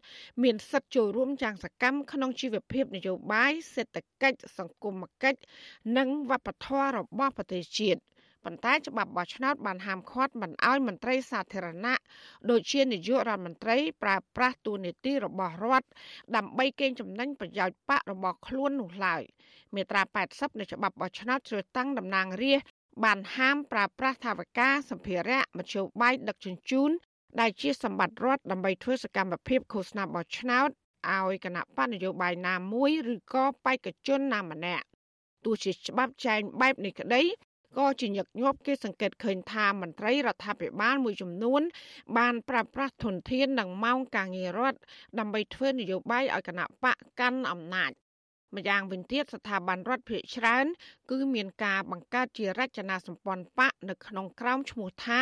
មានសិទ្ធិចូលរួមយ៉ាងសកម្មក្នុងជីវភាពនយោបាយសេដ្ឋកិច្ចសង្គមគិច្ចនិងវប្បធម៌របស់ប្រទេសជាតិប៉ុន្តែច្បាប់បោះឆ្នោតបានហាមឃាត់មិនឲ្យមន្ត្រីសាធារណៈដូចជានាយករដ្ឋមន្ត្រីប្រើប្រាស់ទូនីតិរបស់រដ្ឋដើម្បីកេងចំណេញប្រយោជន៍បករបស់ខ្លួននោះឡើយមាត្រា80នៃច្បាប់បោះឆ្នោតជ្រើសតាំងតំណាងរាស្ត្រ បានហាមប្រើប្រាស់ថវិកាសម្ភារៈមធ្យោបាយដឹកជញ្ជូនដែលជាសម្បត្តិរដ្ឋដើម្បីធ្វើសកម្មភាពឃោសនាបោះឆ្នោតឲ្យគណៈបកនយោបាយណាមួយឬក៏បេក្ខជនណាម្នាក់ទោះជាច្បាប់ចែងបែបនេះក្តីក៏ជាញឹកញាប់គេសង្កេតឃើញថាមន្ត្រីរដ្ឋាភិបាលមួយចំនួន បានប្រើប្រាស់ធនធាននិងម៉ោងការងាររដ្ឋដើម្បីធ្វើនយោបាយឲ្យគណៈបកកាន់អំណាច ម្យ៉ាងវិញទៀតស្ថាប័នរដ្ឋភាគច្រើន គឺមានការបង្កើតជារចនាសម្ព័ន្ធបកនៅក្នុងក្រោមឈ្មោះថា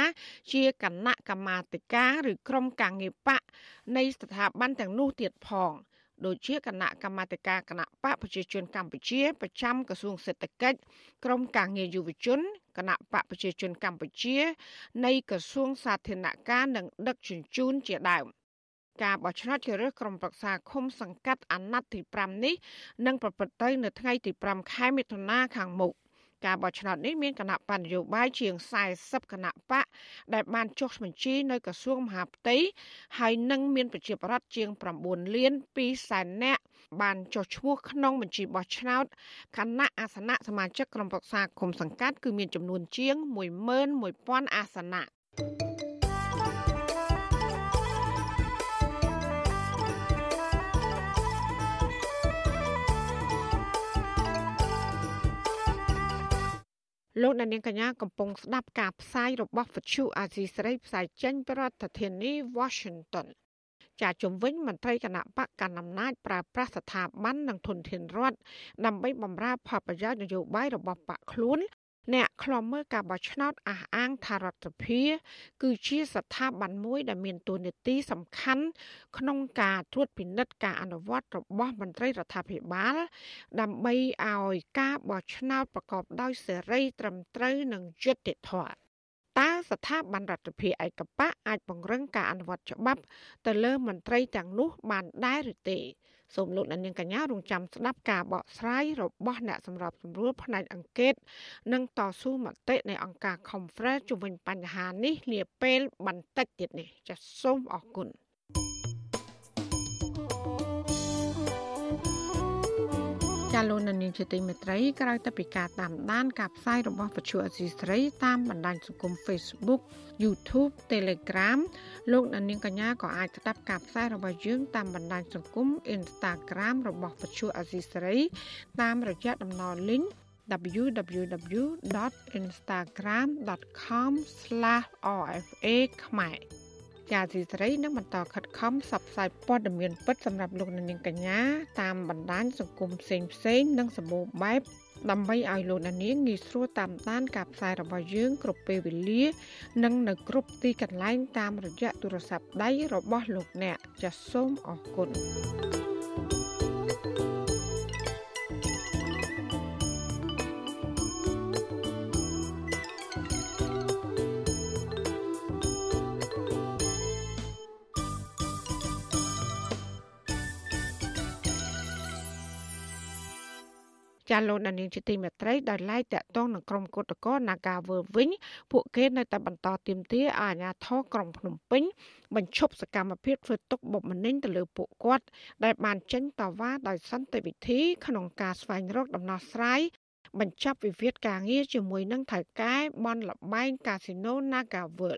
ជាគណៈកម្មាធិការឬក្រុមការងារបកនៃស្ថាប័នទាំងនោះទៀតផងដូចជាគណៈកម្មាធិការគណៈបកប្រជាជនកម្ពុជាប្រចាំក្រសួងសេដ្ឋកិច្ចក្រមការងារយុវជនគណៈបកប្រជាជនកម្ពុជា នៃក្រសួងសាធារណការនិងដឹកជញ្ជូនជាដើម ការបោះឆ្នោតជ្រើសរើសក្រុមប្រឹក្សាឃុំសង្កាត់អាណត្តិទី5នេះនឹងប្រព្រឹត្តទៅនៅថ្ងៃទី5ខែមិថុនាខាងមុខការបោះឆ្នោតនេះមានគណៈបញ្ញយោបាយជាង40គណៈបកដែលបានចុះបញ្ជីនៅក្រសួងមហាផ្ទៃហើយនឹងមានប្រជាប្រដ្ឋជាង9លាន2សែននាក់បានចុះឈ្មោះក្នុងបញ្ជីបោះឆ្នោតគណៈអាសនៈសមាជិកក្រុមប្រឹក្សាគុំសង្កាត់គឺមានចំនួនជាង11000អាសនៈ លោកអ្នកនាងកញ្ញាកំពុងស្ដាប់ការផ្សាយរបស់វិទ្យុអាស៊ីសេរីផ្សាយចេញពីរដ្ឋធានី Washington ចាជំវិញមន្ត្រីគណៈបកកណ្ដាលអំណាចប្រើប្រាស់ស្ថាប័ននិងធនធានរដ្ឋដើម្បីបម្រើផលប្រយោជន៍នយោបាយរបស់បកខ្លួន អ្នកខ្លំមើលការបោះឆ្នោតអះអាងថារដ្ឋាភិបាលគឺជាស្ថាប័នមួយដែលមានតួនាទីសំខាន់ ក្នុងការត្រួតពិនិត្យការអនុវត្តរបស់មន្ត្រីរដ្ឋាភិបាល ដើម្បីឲ្យការបោះឆ្នោតប្រកបដោយសេរីត្រឹមត្រូវនិងយុត្តិធម៌តើស្ថាប័នរដ្ឋាភិបាលឯកបៈអាចពង្រឹងការអនុវត្តច្បាប់ទៅលើមន្ត្រីទាំងនោះបានដែរឬទេ សូមលោកអ្នកនាងកញ្ញារងចាំស្ដាប់ការបកស្រាយរបស់អ្នកសម្របសម្រួលផ្នែកអង្កេតនិងតស៊ូមតិនៃអង្គការ Conference ជុំវិញបញ្ហានេះនាពេលបន្តិចទៀតនេះចាសសូមអរគុណ ចាលោកនាងជាទីមេត្រីក្រៅតែពីការតាមដានការផ្សាយរបស់វិទ្យុអសីស្រីតាមបណ្ដាញសង្គម Facebook YouTube Telegram លោកនាងកញ្ញាក៏អាចស្ដាប់ការផ្សាយរបស់យើងតាមបណ្ដាញសង្គម Instagram របស់វិទ្យុអសីស្រីតាមរយៈតំណ link www.instagram.com/rfa ខ្មែរ ជាទីសេរីនឹងបន្តខិតខំផ្សព្វផ្សាយព័ត៌មានពិតសម្រាប់លោកនាងកញ្ញាតាមបណ្ដាញសង្គមផ្សេងផ្សេងនិងសម្បូរបែបដើម្បីឲ្យលោកនាងងាយស្រួលតាមដានការផ្សាយរបស់យើងគ្រប់ពេលវេលា និងនៅគ្រប់ទីកន្លែងតាមរយៈទូរស័ព្ទដៃរបស់លោកអ្នកចាសសូមអរគុណ ចាលោកដានីងជាទីមេត្រីដោយឡែកតកតងនឹងក្រុមគឧតកោ Nagawal វិញពួកគេនៅតែបន្តទាមទារឲ្យអាជ្ញាធរក្រុងភ្នំពេញបញ្ឈប់សកម្មភាពធ្វើទុកបុកម្នេញទៅលើពួកគាត់ដែលបានចេញតវ៉ាដោយសន្តិវិធី ក្នុងការស្វែងរកដំណោះស្រាយបញ្ចប់វិវាទការងារជាមួយនឹងថៅកែបនលបែងកាស៊ីណូ Nagawal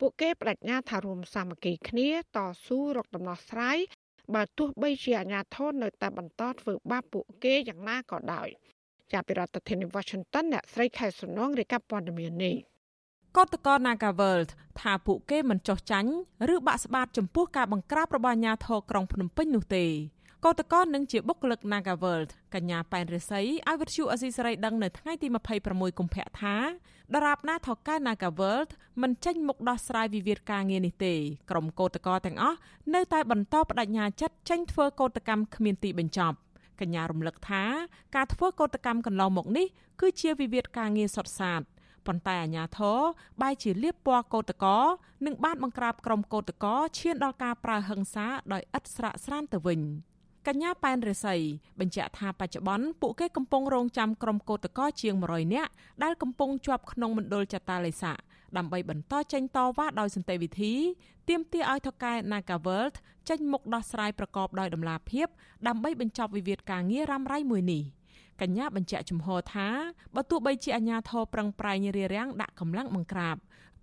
ពួកគេបដិញ្ញាថារួមសាមគ្គីគ្នាតស៊ូរកដំណោះស្រាយ បើទោះបីជាអាញាធននៅតែបន្តធ្វើបាបពួកគេយ៉ាងណាក៏ដោយចាប់ពីរដ្ឋធានី Washington អ្នកស្រីខែសំណងរាយការណ៍ព័ត៌មាននេះកតក Nagaworld ថាពួកគេមិនចោះចាញ់ឬបាក់ស្បាតចំពោះការបង្ក្រាបរបស់អាជ្ញាធរក្រុងភ្នំពេញនោះទេកតកនឹងជាបុគ្គលិក Nagaworld កញ្ញាប៉ែនរិស័យឲ្យវិទ្យុអស៊ីសេរីដឹងនៅថ្ងៃទី26កុម្ភៈថា ដរាបណាថកែ Nagaworld មិនចេញមុខដោះស្រាយវិវាទការងារនេះទេក្រុមកោតក្រទាំងអស់នៅតែបន្តបដិញ្ញាចិត្តចេញធ្វើកោតកម្មគ្មានទីបញ្ចប់កញ្ញារំលឹកថាការធ្វើកោតកម្មកន្លងមកនេះគឺជាវិវាទការងារសុទ្ធសាធប៉ុន្តែអាញាធរបែរជាលៀបពណ៌កោតកោនិងបានបង្ក្រាបក្រុមកោតកោឈានដល់ការប្រើហិង្សាដោយឥតស្រាកស្រានទៅវិញ។ កញ្ញាប៉ែនរិស័យបញ្ជាក់ថាបច្ចុប្បន្នពួកគេកំពុងរងចាំក្រុមកោតក្រជាង100នាក់ដែលកំពុងជាប់ក្នុងមណ្ឌលចតាឡេសាដើម្បីបន្តចេញតវ៉ាដោយសន្តិវិធីទាមទារឲ្យថកែ Nagaworld ចេញមុខដោះស្រាយប្រកបដោយតម្លាភាពដើម្បីបញ្ចប់វិវាទការងាររ៉ាំរ៉ៃមួយនេះកញ្ញាបញ្ជាក់ជំហរថាបើទោះបីជាអាញាធរប្រឹងប្រែងរារាំងដាក់កម្លាំងបង្ក្រាប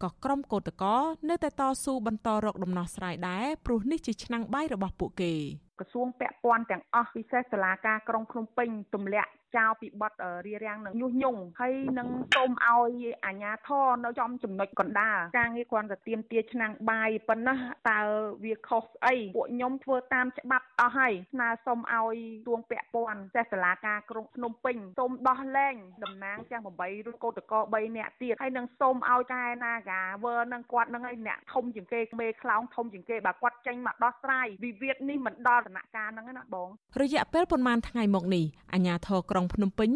ក៏ក្រុមកោតក្រនៅតែតស៊ូបន្តរកដំណោះស្រាយដែរព្រោះនេះជាឆ្នាំងបាយរបស់ពួកគេក្រសួងពាក់ព័ន្ធទាំងអស់ពិសេសសាលាការក្រុងភ្នំពេញទម្លាក់ចោលពីបទរារាំងនឹងញុះញង់ហើយនឹងសូមឲ្យអាជ្ញាធរនៅចំចំណុចកណ្ដាលការងារគ្រាន់តែទៀមទាឆ្នាំងបាយប៉ុណ្ណោះតើវាខុសស្អីពួកខ្ញុំធ្វើតាមច្បាប់អស់ហើយស្នើសុំឲ្យទួងពាក់ព័ន្ធចេះសាលាការក្រុងភ្នំពេញសូមដោះលែងតំណាងទាំង8ឬកោតកោ3នាក់ទៀតហើយនឹងសូមឲ្យតែណាកាវើនឹងគាត់នឹងឲ្យអ្នកធំជាងគេមេខ្លោងធំជាងគេបើគាត់ចេញមកដោះស្រាយវិវាទនេះមិនដល់ដំណាក់កាលហ្នឹងណាបងរយៈពេលប្រហែលថ្ងៃមកនេះអាជ្ញាធរក្រុងក្រុងភ្នំពេញ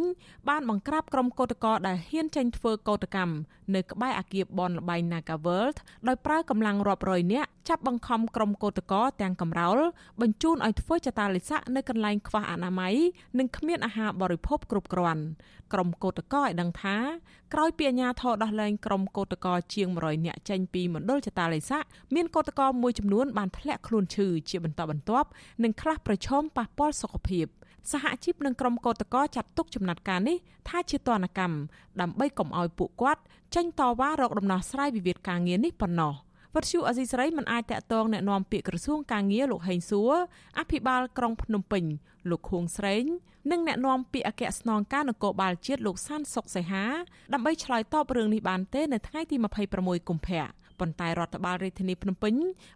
បានបង្ក្រាបក្រុមកោតក្រដែលហ៊ានចេញធ្វើកោតកម្មនៅក្បែរអគារបនលបៃ Naga World ដោយប្រើកម្លាំងរាប់រយនាក់ចាប់បង្ខំក្រុមកោតក្រទាំងកំរោលបញ្ជូនឲ្យធ្វើចតាលិស័កនៅកន្លែងខ្វះអនាម័យនិងគ្មានអាហារបរិភោគគ្រប់គ្រាន់ក្រុមកោតក្រឲ្យដឹងថាក្រោយពីអាជ្ញាធរដោះលែងក្រុមកោតក្រជាង100នាក់ចេញពីមណ្ឌលចតាលិស័កមានកោតក្រមួយចំនួនបានធ្លាក់ខ្លួនឈឺជាបន្តបន្ទាប់និងខ្លះប្រឈមប៉ះពាល់សុខភាព។សហជីពនិងក្រុមកោតក្រចាត់ទុកចំណាត់ការនេះថាជាទណ្ឌកម្មដើម្បីកុំឲ្យពួកគាត់ចេញតវ៉ារកដំណោះស្រាយវិវាទការងារនេះប៉ុណ្ណោះវត្តជូអេស៊ីសរ៉ៃមិនអាចតាក់ទងแนะនាំពាក្យក្រសួងការងារលោកហេងសួរអភិបាលក្រុងភ្នំពេញលោកខួងស្រេងនិងแนะនាំពាក្យអគ្គស្នងការនគរបាលជាតិលោកសានសុកសីហាដើម្បីឆ្លើយតបរឿងនេះបានទេនៅថ្ងៃទី26កុម្ភៈ ប៉ុន្តែរដ្ឋបាលរាជធានីភ្នំពេញ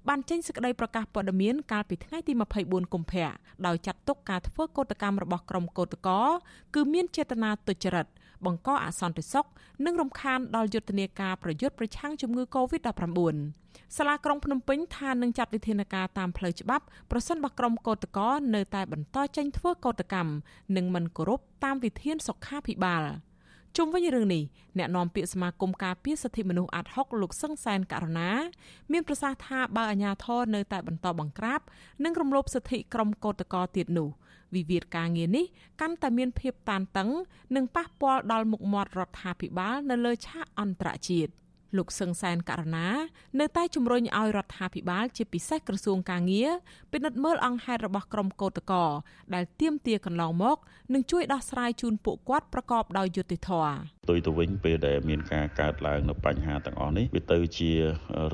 បានចេញសេចក្តីប្រកាសព័ត៌មានកាលពីថ្ងៃទី24កុម្ភៈដោយចាត់ទុកការធ្វើកោតកម្មរបស់ក្រុមកោតក្រគឺមានចេតនាទុច្ចរិតបង្កអសន្តិសុខនិងរំខានដល់យុទ្ធនាការប្រយុទ្ធប្រឆាំងជំងឺ Covid-19 សាលាក្រុងភ្នំពេញថានឹងចាត់វិធានការតាមផ្លូវច្បាប់ប្រសិនបើក្រុមកោតក្រនៅតែបន្តចេញធ្វើកោតកម្មនិងមិនគោរពតាមវិធានសុខាភិបាល។ ជុំវិញរឿងនេះអ្នកនាំពាក្យសមាគមការពារសិទ្ធិមនុស្សអាត់ហុកលោកសឹងសែនករណាមានប្រសាសន៍ថាបើអាជ្ញាធរនៅតែបន្តបង្ក្រាបនិងរំលោភសិទ្ធិក្រុមកោតក្រទៀតនោះវិវាទការងារនេះកាន់តែមានភាពតានតឹង និងប៉ះពាល់ដល់មុខមាត់រដ្ឋាភិបាលនៅលើឆាកអន្តរជាតិ។ លោកសឹងសែនករណានៅតែជំរុញឲ្យរដ្ឋាភិបាលជាពិសេសក្រសួងកាងារពិនិត្យមើលអង្គហេតុរបស់ក្រុមកោតក្រដែលទាមទារកន្លងមកនិងជួយដោះស្រាយជូនពួកគាត់ប្រកបដោយយុត្តិធម៌ទុយទៅវិញពេលដែលមានការកើតឡើងនៅបញ្ហាទាំងអស់នេះវាទៅជា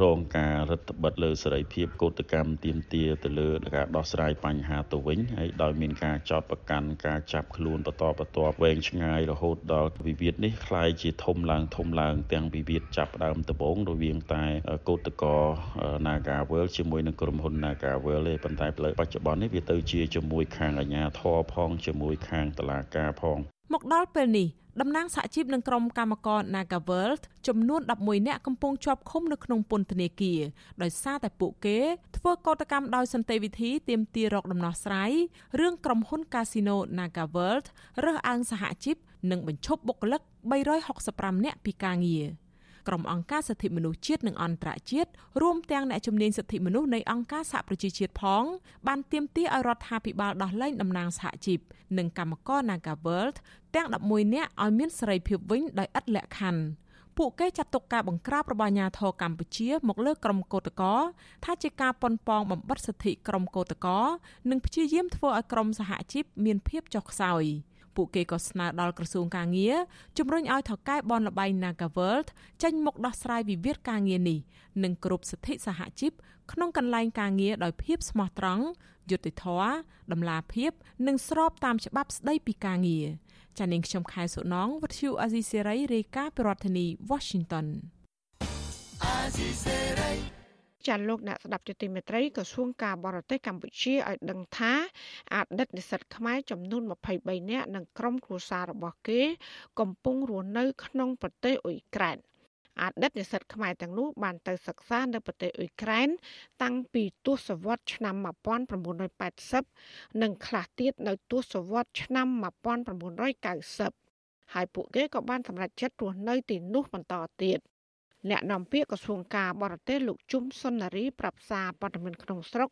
រងការរដ្ឋបិទលើសេរីភាពកោតកម្មទាមទារទៅលើការដោះស្រាយបញ្ហាទៅវិញហើយដោយមានការចោទប្រកាន់ការចាប់ខ្លួនបន្តបន្ទាប់វែងឆ្ងាយរហូតដល់វិវាទនេះคล้ายជាធំឡើងធំឡើងទាំងវិវាទចាប់ ដើមដំបូងរវាងតែកោតកោ Nagawel ជាមួយនឹងក្រុមហ៊ុន Nagawel ទេប៉ុន្តែផ្លូវបច្ចុប្បន្ននេះវាទៅជាជាមួយខាងអាជ្ញាធរផងជាមួយខាងតុលាការផងមកដល់ពេលនេះតំណាងសហជីពនិងក្រុមកម្មករ Nagaworld ចំនួន11នាក់កំពុងជាប់ឃុំនៅក្នុងពន្ធនាគារដោយសារតែពួកគេធ្វើកោតកម្មដោយសន្តិវិធីទាមទាររកដំណោះស្រាយរឿងក្រុមហ៊ុន Casino Nagaworld រើសអើងសហជីពនិងបញ្ឈប់បុគ្គលិក365នាក់ពីការងារ។ ក្រុមអង្គការសិទ្ធិមនុស្សជាតិនិងអន្តរជាតិរួមទាំងអ្នកជំនាញសិទ្ធិមនុស្សនៃអង្គការសហប្រជាជាតិផង បានទាមទារឲ្យរដ្ឋាភិបាលដោះលែងតំណាងសហជីពនិងកម្មករ Nagaworld ទាំង11នាក់ឲ្យមានសេរីភាពវិញដោយឥតលក្ខខណ្ឌពួកគេចាត់ទុកការបង្ក្រាបរបស់អាញាធរកម្ពុជាមកលើក្រុមកោតក្រថាជាការប៉ុនប៉ងបំបិទសិទ្ធិក្រុមកោតក្រនិងព្យាយាមធ្វើឲ្យក្រុមសហជីពមានភាពចុះខ្សោយ។ ពួកគេក៏ស្នើដល់ក្រសួងការងារជំរុញឲ្យថៅកែបនលបៃ Nagaworld ចេញមុខដោះស្រាយវិវាទការងារនេះនិងគ្រប់សិទ្ធិសហជីពក្នុងកន្លែងការងារដោយភាពស្មោះត្រង់យុត្តិធម៌តម្លាភាព និងស្របតាមច្បាប់ស្តីពីការងារចានាងខ្ញុំខែសុណងវិទ្យុអាស៊ីសេរីរាយការណ៍ពីរដ្ឋធានី Washington អាស៊ីសេរី ចាលោកអ្នកស្ដាប់ជាទីមេត្រីក្រសួងការបរទេសកម្ពុជាឲ្យដឹងថាអតីតនិស្សិតខ្មែរចំនួន23នាក់និងក្រុមគ្រួសាររបស់គេ កំពុងរស់នៅ ក្នុងប្រទេសអ៊ុយក្រែនអតីតនិស្សិតខ្មែរទាំងនោះបានទៅសិក្សានៅប្រទេសអ៊ុយក្រែន តាំងពីទសវត្សរ៍ឆ្នាំ1980និងខ្លះទៀតនៅទសវត្សរ៍ឆ្នាំ1990ហើយពួកគេក៏បានសម្រេចចិត្តរស់នៅទីនោះបន្តទៀត។ អ្នកនាំពាក្យក្រសួងការបរទេសលោកជុំសុននារីប្រាប់សារព័ត៌មានក្នុងស្រុក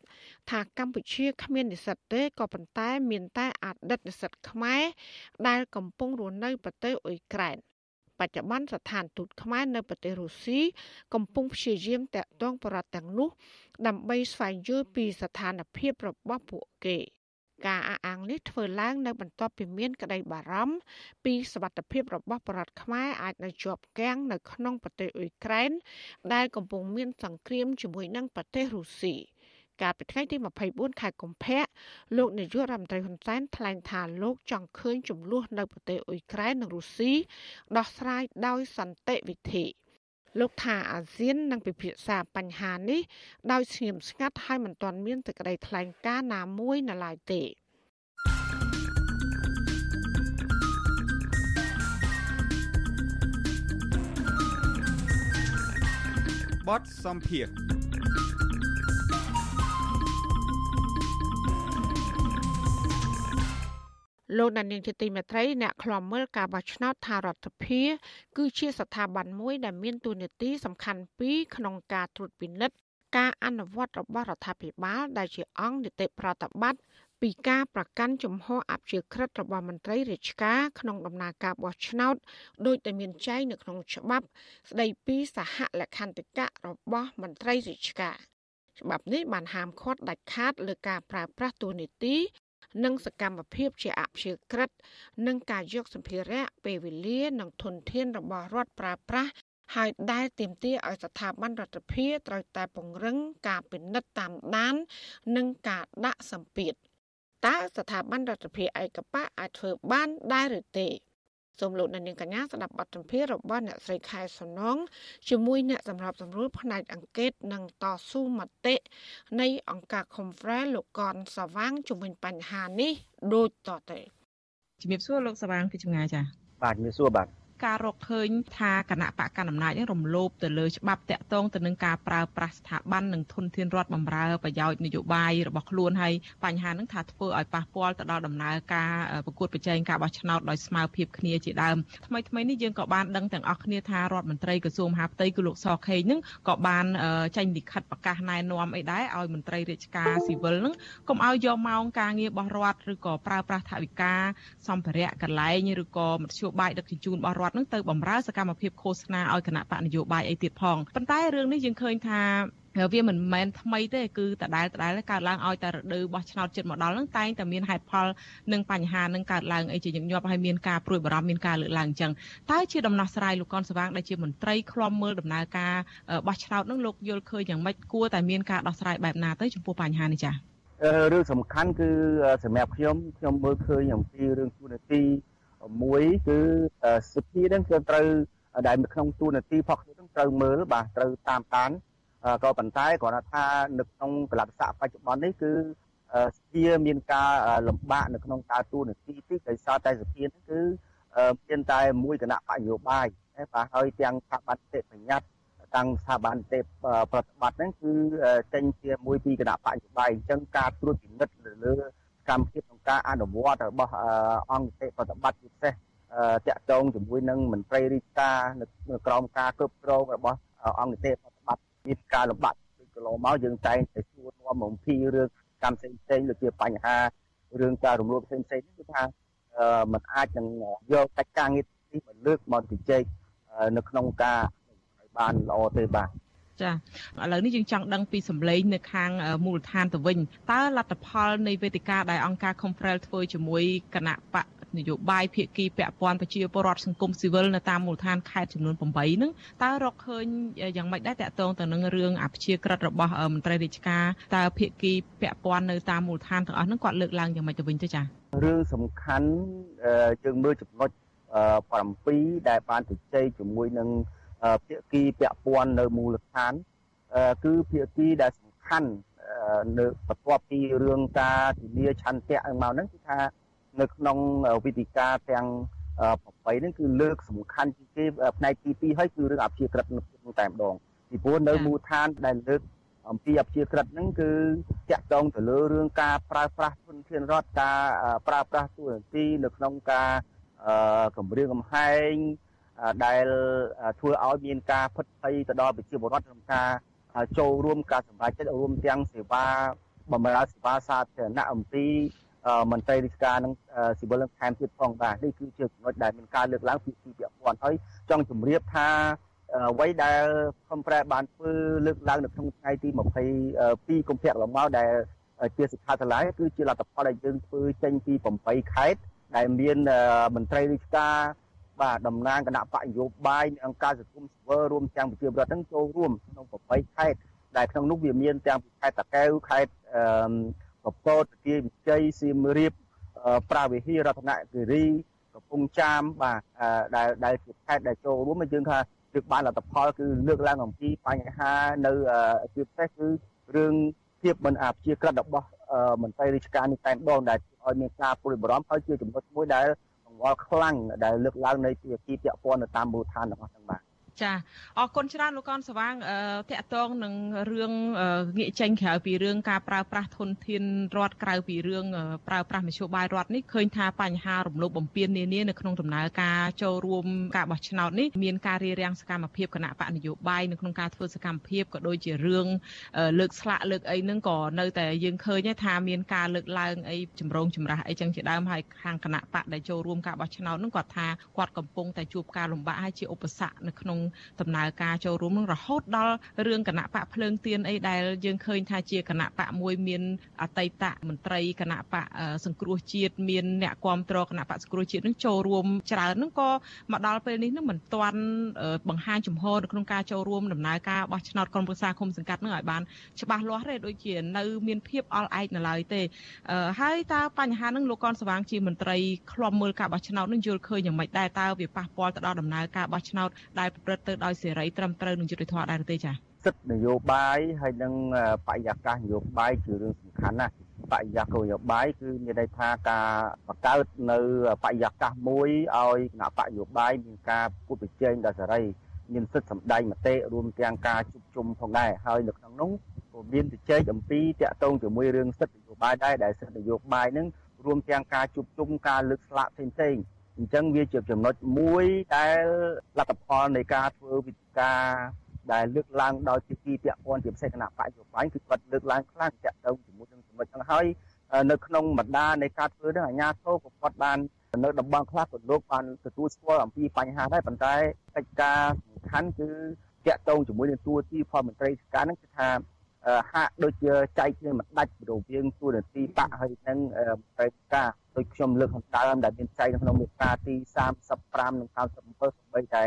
ថាកម្ពុជាគ្មាននិស្សិតទេក៏ប៉ុន្តែ មានតែអតីតនិស្សិតខ្មែរដែលកំពុងរស់នៅប្រទេសអ៊ុយក្រែនបច្ចុប្បន្នស្ថានទូតខ្មែរនៅប្រទេសរុស្ស៊ីកំពុងព្យាយាមតាក់ទងបរិបទទាំងនោះ ដើម្បីស្វែងយល់ពីស្ថានភាពរបស់ពួកគេ ការអះអាងនេះធ្វើឡើងនៅបន្ទាប់ពីមានក្តីបារម្ភពីសវត្ថិភាពរបស់ប្រដ្ឋខ្មែរអាចនៅជាប់គាំងនៅក្នុងប្រទេសអ៊ុយក្រែនដែលកំពុងមានសង្គ្រាមជាមួយនឹងប្រទេសរុស្ស៊ីកាលពីថ្ងៃទី24ខែកុម្ភៈលោកនាយករដ្ឋមន្ត្រីហ៊ុនសែនថ្លែងថាលោកចង់ឃើញចំនួននៅប្រទេសអ៊ុយក្រែននិងរុស្ស៊ីដោះស្រាយដោយសន្តិវិធី លោកថាអាស៊ាននឹងពិភាក្សាបញ្ហានេះដោយស្ងៀមស្ងាត់ហើយមិនទាន់មានសេចក្តីថ្លែងការណ៍ណាមួយនៅឡើយទេបទសំភារ លោកដានៀងជាទីមេត្រីអ្នកខ្លំមើលការបោះឆ្នោតថារដ្ឋាភិបាលគឺជាស្ថាប័នមួយដែលមានតួនាទីសំខាន់ពីរក្នុងការត្រួតពិនិត្យការអនុវត្តរបស់រដ្ឋាភិបាល ដែលជាអង្គនីតិប្រតិបត្តិពីការប្រកាន់ជំហរអព្យាក្រឹតរបស់មន្ត្រីរាជការក្នុងដំណើរការបោះឆ្នោតដោយតែមានចែងនៅក្នុងច្បាប់ ស្ដីពីសហលក្ខន្តិកៈរបស់មន្ត្រីរាជការច្បាប់នេះបានហាមឃាត់ដាច់ខាតលើការប្រើប្រាស់តួនាទី និងសកម្មភាពជាអព្យាក្រឹតនិងការយកសម្ភារៈពេលវេលានិងធនធានរបស់រដ្ឋប្រើប្រាស់ហើយដែលទាមទារឲ្យស្ថាប័នរដ្ឋាភិបាលត្រូវតែពង្រឹងការពិនិត្យតាមដាន និងការដាក់សម្ពាធតើស្ថាប័នរដ្ឋាភិបាលឯកបៈអាចធ្វើបានដែរឬទេ សូមលោកអ្នកនាងកញ្ញាស្ដាប់បទសម្ភាសន៍របស់អ្នកស្រីខែសំណងជាមួយអ្នកសម្របសម្រួលផ្នែកអង្កេតនិងតស៊ូមតិនៃអង្គការ Confrere លោកកនសវាងជំវិញបញ្ហានេះដូចតទៅជំរាបសួរលោកសវាងពីចម្ងាយចា៎បាទជំរាបសួរបាទ ការរកឃើញថាគណៈបកកណ្ដាលអំណាចនឹងរំលោភទៅលើច្បាប់តាក់ទងទៅនឹងការប្រើប្រាស់ស្ថាប័ននិងធនធានរដ្ឋបម្រើប្រយោជន៍នយោបាយរបស់ខ្លួនហើយបញ្ហានឹងថាធ្វើឲ្យប៉ះពាល់ទៅដល់ដំណើរការប្រកួតប្រជែងការបោះឆ្នោតដោយស្មើភាពគ្នាជាដើមថ្មីថ្មីនេះយើងក៏បានដឹងទាំងអស់គ្នាថារដ្ឋមន្ត្រីក្រសួងមហាផ្ទៃគឺលោកសខេងនឹងក៏បានចេញលិខិតប្រកាសណែនាំអីដែរឲ្យមន្ត្រីរាជការស៊ីវិលនឹងកុំឲ្យយកម៉ោងការងាររបស់រដ្ឋឬក៏ប្រើប្រាស់ថវិកាសម្ភារៈកន្លែងឬក៏មធ្យោបាយដឹកជញ្ជូនរបស់រដ្ឋនឹងទៅបម្រើសកម្មភាពឃោសនាឲ្យគណៈបកនយោបាយអីទៀតផងប៉ុន្តែរឿងនេះយើងឃើញថាវាមិនមែនថ្មីទេគឺតដែលតដែលកើតឡើងឲ្យតែរដូវបោះឆ្នោតចិត្តមកដល់ហ្នឹងតែងតែមានហេតុផលនិងបញ្ហានឹងកើតឡើងអីជាញឹកញាប់ហើយមានការព្រួយបារម្ភមានការលើកឡើងអញ្ចឹងតើជាដំណោះស្រាយលោកកនស្វាងដែលជាមន្ត្រីឃ្លាំមើលដំណើរការបោះឆ្នោតហ្នឹងលោកយល់ឃើញយ៉ាងម៉េចគួរតែមានការដោះស្រាយបែបណាទៅចំពោះបញ្ហានេះចា៎រឿងសំខាន់គឺសម្រាប់ខ្ញុំខ្ញុំមើលឃើញអំពីរឿងទូនាទី មួយគឺសិទ្ធិហ្នឹងគឺត្រូវដែលនៅក្នុងទូនាទីផកខ្ញុំត្រូវមើលបាទត្រូវតាមដានក៏ប៉ុន្តែគ្រាន់តែថានៅក្នុងកលបស័កបច្ចុប្បន្ននេះគឺសភាមានការលំបាកនៅក្នុងការទូនាទីទីដោយសារតែសភានេះគឺមានតែមួយគណៈបកនយោបាយបាទហើយទាំងស្ថាប័នទេបញ្ញត្តិតាំងស្ថាប័នទេប្រតិបត្តិហ្នឹងគឺចេញជាមួយពីគណៈបកនយោបាយអញ្ចឹងការត្រួតពិនិត្យលើកម្មភាព ក្នុងការអនុវត្តរបស់អង្គទេប្រតិបត្តិពិសេសតាក់ទងជាមួយនឹងមន្ត្រីរាជការនៅក្រោមការគ្រប់គ្រងរបស់អង្គទេប្រតិបត្តិមានការលំបាកពីកន្លងមកយើងតែងតែសួរនាំអំពីរឿងកម្មផ្សេងផ្សេងដូចជាបញ្ហារឿងការរំលោភផ្សេងផ្សេងនេះគឺថាมันអាចនឹងយកកិច្ចការងារនេះមកលើកមកជជែកនៅក្នុងការឲ្យបានល្អទេបាទ ចាឥឡូវនេះយើងចង់ដឹងពីសម្លេងនៅខាងមូលដ្ឋានទៅវិញតើលទ្ធផលនៃវេទិកាដែលអង្គការ Confrel ធ្វើជាមួយគណៈបកនយោបាយភាគីពាក់ព័ន្ធប្រជាពលរដ្ឋសង្គមស៊ីវិលនៅតាមមូលដ្ឋានខេត្តចំនួន8ហ្នឹងតើរកឃើញយ៉ាងម៉េចដែរតកតងទៅនឹងរឿងអភិជាក្រិតរបស់មន្ត្រីរាជការតើភាគីពាក់ព័ន្ធនៅតាមមូលដ្ឋានទាំងអស់ហ្នឹងគាត់លើកឡើងយ៉ាងម៉េចទៅវិញទៅចា៎រឿងសំខាន់យើងមើលចំណុច7ដែលបានជជែកជាមួយនឹង ភាគីពាក់ព័ន្ធនៅមូលដ្ឋានគឺភាគីដែលសំខាន់នៅបន្ទាប់ពីរឿងការធានាឆន្ទៈមកហ្នឹងគឺថានៅក្នុងវិធីការទាំង8ហ្នឹងគឺលើកសំខាន់ជាងគេផ្នែកទី2ហើយគឺរឿងអភិជាក្រិតនឹងតែម្ដងពីព្រោះនៅមូលដ្ឋានដែលលើកអំពីអភិជាក្រិតហ្នឹងគឺតាក់ទងទៅលើរឿងការប្រើប្រាស់ធនធានរដ្ឋការប្រើប្រាស់ទូរនទីនៅក្នុងការគម្រាមកំហែង ដែលធ្វើឲ្យមានការផិតភ័យទៅដល់ប្រជាពលរដ្ឋក្នុងការចូលរួមការសម្រេចចិត្តរួមទាំងសេវាបម្រើសេវាសាធារណៈអំពីមន្ត្រីរាជការនឹងស៊ីវិលនឹងថែមទៀតផងបាទនេះគឺជាចំណុចដែលមានការលើកឡើងពីពីពាក់ព័ន្ធហើយចង់ជម្រាបថាអ្វីដែលខំប្រែបានធ្វើលើកឡើងនៅក្នុងថ្ងៃទី22កុម្ភៈកន្លងមកដែលជាសិក្ខាសាលាគឺជាលទ្ធផលដែលយើងធ្វើចេញពី8ខេត្តដែលមានមន្ត្រីរាជការ បាទតំណាងគណៈបកនយោបាយនិងអង្គការសង្គមស៊ីវិលរួមទាំងប្រជាពលរដ្ឋទាំងចូលរួមក្នុង8ខេត្តដែលក្នុងនោះវាមានទាំងខេត្តតាកែវខេត្តអឺកពតទាវិជ័យសៀមរាបប្រាវិហាររតនគិរីកំពង់ចាមបាទដែលដែលជាខេត្តដែលចូលរួមយើងថាលើកបានលទ្ធផលគឺលើកឡើងអំពីបញ្ហានៅជាពិសេសគឺរឿងភាពមិនអាព្យាក្រឹតរបស់មន្ត្រីរាជការនេះតែម្ដងដែលឲ្យមានការព្រួយបារម្ភហើយជាចំណុចមួយដែល ង្វល់ខ្លាំងដែលលើកឡើងនៃភាគីពាក់ព័ន្ធនៅតាមមូលដ្ឋានរបស់ទាំងបាទ ចាអរគុណច្រើនលោកកនសវាងតកតងនឹងរឿងងាកចេញក្រៅពីរឿងការប្រើប្រាស់ធនធានរដ្ឋក្រៅពីរឿងប្រើប្រាស់មធ្យោបាយរដ្ឋនេះឃើញថាបញ្ហារំលោភបំពាននានានៅក្នុងដំណើរការចូលរួមការបោះឆ្នោតនេះមានការរារាំងសកម្មភាពគណៈបកនយោបាយនៅក្នុងការធ្វើសកម្មភាពក៏ដូចជារឿងលើកស្លាកលើកអីហ្នឹងក៏នៅតែយើងឃើញថាមានការលើកឡើងអីចម្រូងចម្រាសអីចឹងជាដើមហើយខាងគណៈបកដែលចូលរួមការបោះឆ្នោតហ្នឹងគាត់ថាគាត់កំពុងតែជួបការលំបាកហើយជាឧបសគ្គនៅក្នុងដំណើរការចូលរួមនឹងរហូតដល់រឿងគណៈបកភ្លើងទៀនអីដែលយើងឃើញថាជាគណៈបកមួយមានអតីតមន្ត្រីគណៈបកសង្គ្រោះជាតិមានអ្នកគ្រប់គ្រងគណៈបកសង្គ្រោះជាតិនឹងចូលរួមច្រើននឹងក៏មកដល់ពេលនេះនឹងមិនទាន់បង្ហាញចំហនៅក្នុងការចូលរួមដំណើរការបោះឆ្នោតក្រុមប្រឹក្សាគុំសង្កាត់នឹងឲ្យបានច្បាស់លាស់ទេដូចជានៅមានភាពអល់ឯកនៅឡើយទេហើយតើបញ្ហានឹងលោកកនស្វាងជាមន្ត្រីឃ្លាំមើលការបោះឆ្នោតនឹងយល់ឃើញយ៉ាងម៉េចដែរតើវាប៉ះពាល់ទៅដល់ដំណើរការបោះឆ្នោតដែលប្រព្រឹត្តទៅដោយសេរីត្រឹមត្រូវនឹងយុត្តិធម៌ដែរទេចា៎សិទ្ធិនយោបាយហើយនិងបរិយាកាសនយោបាយជារឿងសំខាន់ណាស់បរិយាកាសនយោបាយគឺមានន័យថាការបង្កើតនៅបរិយាកាសមួយឲ្យគណៈបកនយោបាយមានការពុតប្រជែងដល់សេរីមានសិទ្ធិសម្ដែងមតិរួមទាំងការជួបជុំផងដែរហើយនៅក្នុងនោះក៏មានជជែកអំពីតាក់ទងជាមួយរឿងសិទ្ធិនយោបាយដែរដែលសិទ្ធិនយោបាយនឹងរួមទាំងការជួបជុំការលើកស្លាកផ្សេងៗ អញ្ចឹងវាជាចំណុចមួយដែលលទ្ធផលនៃការធ្វើវិធីការដែលលើកឡើងដោយជាគីពាក់ព័ន្ធជាពិសេសគណៈបច្ចុប្បន្នគឺគាត់លើកឡើងខ្លាំងតាក់ទងជាមួយនឹងចំណុចហ្នឹងហើយនៅក្នុងបណ្ដានៃការធ្វើនេះអាជ្ញាធរក៏គាត់បាននៅតំបន់ខ្លះក៏លោកបានទទួលស្គាល់អំពីបញ្ហាដែរប៉ុន្តែកិច្ចការសំខាន់គឺតាក់ទងជាមួយនឹងទួទីផលមន្ត្រីរាជការហ្នឹងគឺថាហាក់ដូចជាចែកគ្នាមិនដាច់រវាងទួនាទីបកហើយនិងមន្ត្រីរាជការ ដូចខ្ញុំលើកខាងដើមដែលមានចែកនៅក្នុងមាត្រាទី35និង37សំបីតែ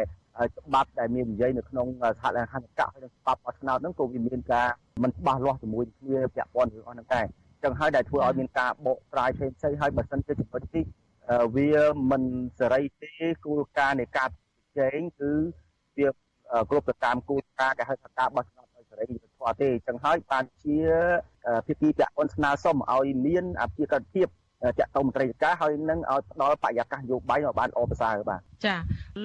ច្បាប់ដែលមាននិយាយនៅក្នុងសហលខណ្ឌកៈហើយនិងច្បាប់បោះឆ្នោតហ្នឹងក៏វាមានការមិនច្បាស់លាស់ជាមួយគ្នាពាក់ព័ន្ធរឿងអស់ហ្នឹងដែរចឹងហើយដែលធ្វើឲ្យមានការបកស្រាយផ្សេងផ្សេងហើយបើសិនជាចំណុចនេះវាមិនសេរីទេគោលការណ៍នៃការជែងគឺវាគ្រប់ទៅតាមគោលការណ៍ដែលហៅថាការបោះឆ្នោតដោយសេរីយុត្តិធម៌ទេចឹងហើយបានជាភាគីពាក់ព័ន្ធស្នើសុំឲ្យមានអភិកតភាព ចាក់តមន្ត្រីការហើយនឹងឲ្យផ្ដល់បរិយាកាសនយោបាយឲ្យបានល្អប្រសើរបាទចា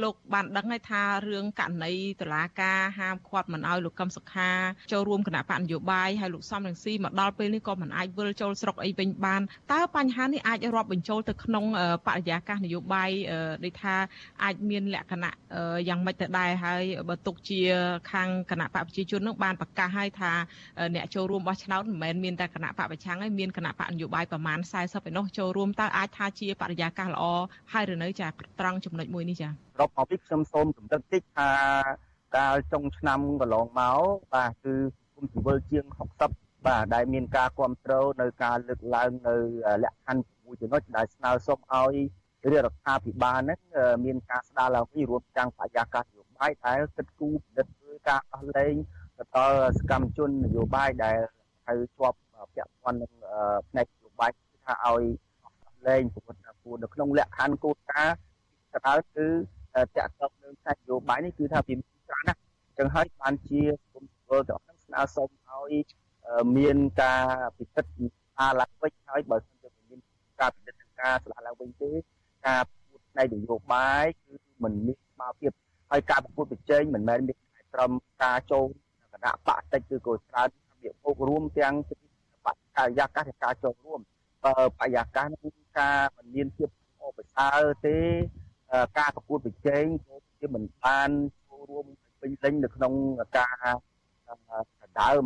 លោកបានដឹងហើយថារឿងករណីតឡាការហាមឃាត់មិនឲ្យលោកកឹមសុខាចូលរួមគណៈបកនយោបាយហើយលោកសំរងស៊ីមកដល់ពេលនេះក៏មិនអាចវិលចូលស្រុកអីវិញបានតើបញ្ហានេះអាចរាប់បញ្ចូលទៅក្នុងបរិយាកាសនយោបាយដូចថាអាចមានលក្ខណៈយ៉ាងម៉េចទៅដែរហើយបើទុកជាខាងគណៈបកប្រជាជននឹងបានប្រកាសហើយថាអ្នកចូលរួមបោះឆ្នោតមិនមែនមានតែគណៈបកប្រឆាំងហើយមានគណៈបកនយោបាយប្រមាណ40ឯនោះចូលរួមតើអាចថាជាបរិយាកាសល្អហើយឬនៅចាត្រង់ចំណុចមួយនេះចារកមកពីខ្ញុំសូមរំលឹកតិចថាកាលចុងឆ្នាំកន្លងមកបាទគឺគុំជីវិលជាង60បាទដែលមានការគ្រប់គ្រងនៅការលើកឡើងនៅលក្ខខណ្ឌមួយចំណុចដែលស្នើសុំឲ្យរាជរដ្ឋាភិបាលហ្នឹងមានការស្ដារឡើងវិញរួមទាំងបរិយាកាសនយោបាយដែលគិតគូរពិនិត្យធ្វើការអស់លែងទៅដល់សកម្មជននយោបាយដែលហៅជាប់ពាក់ព័ន្ធនឹងផ្នែកនយោបាយ ថាឲ្យលែងប្រវត្តិគួរនៅក្នុងលក្ខខណ្ឌគោលការណ៍កណ្ដាលគឺតាក់ទងនឹងសាច់នយោបាយនេះគឺថាវាមានច្រើនណាស់អញ្ចឹងហើយបានជាគុំពលទាំងអស់ស្នើសុំឲ្យមានការពិសិដ្ឋអាឡើងវិញហើយបើសិនជាមានការពិនិត្យការស្លាស់ឡើងវិញទេការពួតផ្នែកនយោបាយគឺមិនមានស្មារតីហើយការប្រកួតប្រជែងមិនមែនមានត្រឹមការចូលគណៈបកតិចគឺក៏ច្រើនវាពុករួមទាំងបកកាយាកាសការចូលរួម បរិយាកាសនឹងការមិនមានភាពអបប្រសើរទេការប្រកួតប្រជែងជាមិនបានចូលរួមពេញលេញនៅក្នុងការដើម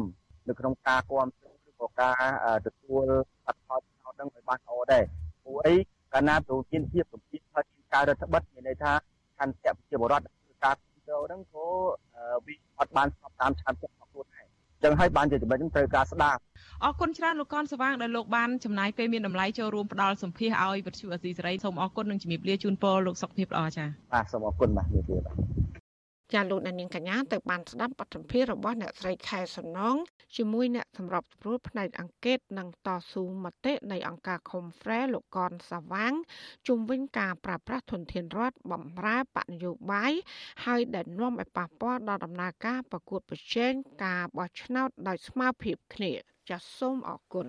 នៅក្នុងការគ្រប់គ្រងឬក៏ការទទួលអត្ថប្រយោជន៍នឹងឲ្យបានល្អដែរព្រោះអីកាលណាប្រធានភាពកម្ពុជាហើយការរដ្ឋបတ်មានន័យថាខន្តិប្រជាបរតការគ្រប់គ្រងហ្នឹងក៏វាអត់បានស្បតាមឆន្ទៈរបស់ខ្លួនដែរអញ្ចឹងហើយបានជាចំណុចហ្នឹងត្រូវការស្ដារអរគុណច្រើនលោកកនសវាងដែលលោកបានចំណាយពេលមានតម្លៃចូលរួមផ្ដល់សម្ភារឲ្យវិទ្យុអសីសេរីសូមអរគុណនិងជំរាបលាជូនពរលោកសុខភាពល្អចា៎បាទសូមអរគុណបាទជំរាបលាបាទ ចាលោកនាងកញ្ញាទៅបានស្ដាប់បទសម្ភាសរបស់អ្នកស្រីខែសំណងជាមួយអ្នកសម្របសម្រួលផ្នែកអង្កេតនិងតស៊ូមតិនៃអង្គការ Confrere លោកកនសាវាងជុំវិញការប្រើប្រាស់ធនធានរដ្ឋបំរើបកនយោបាយហើយដែលនាំឲ្យប៉ះពាល់ដល់ដំណើរការប្រកួតប្រជែងការបោះឆ្នោតដោយស្មារតីគ្នាចាសសូមអរគុណ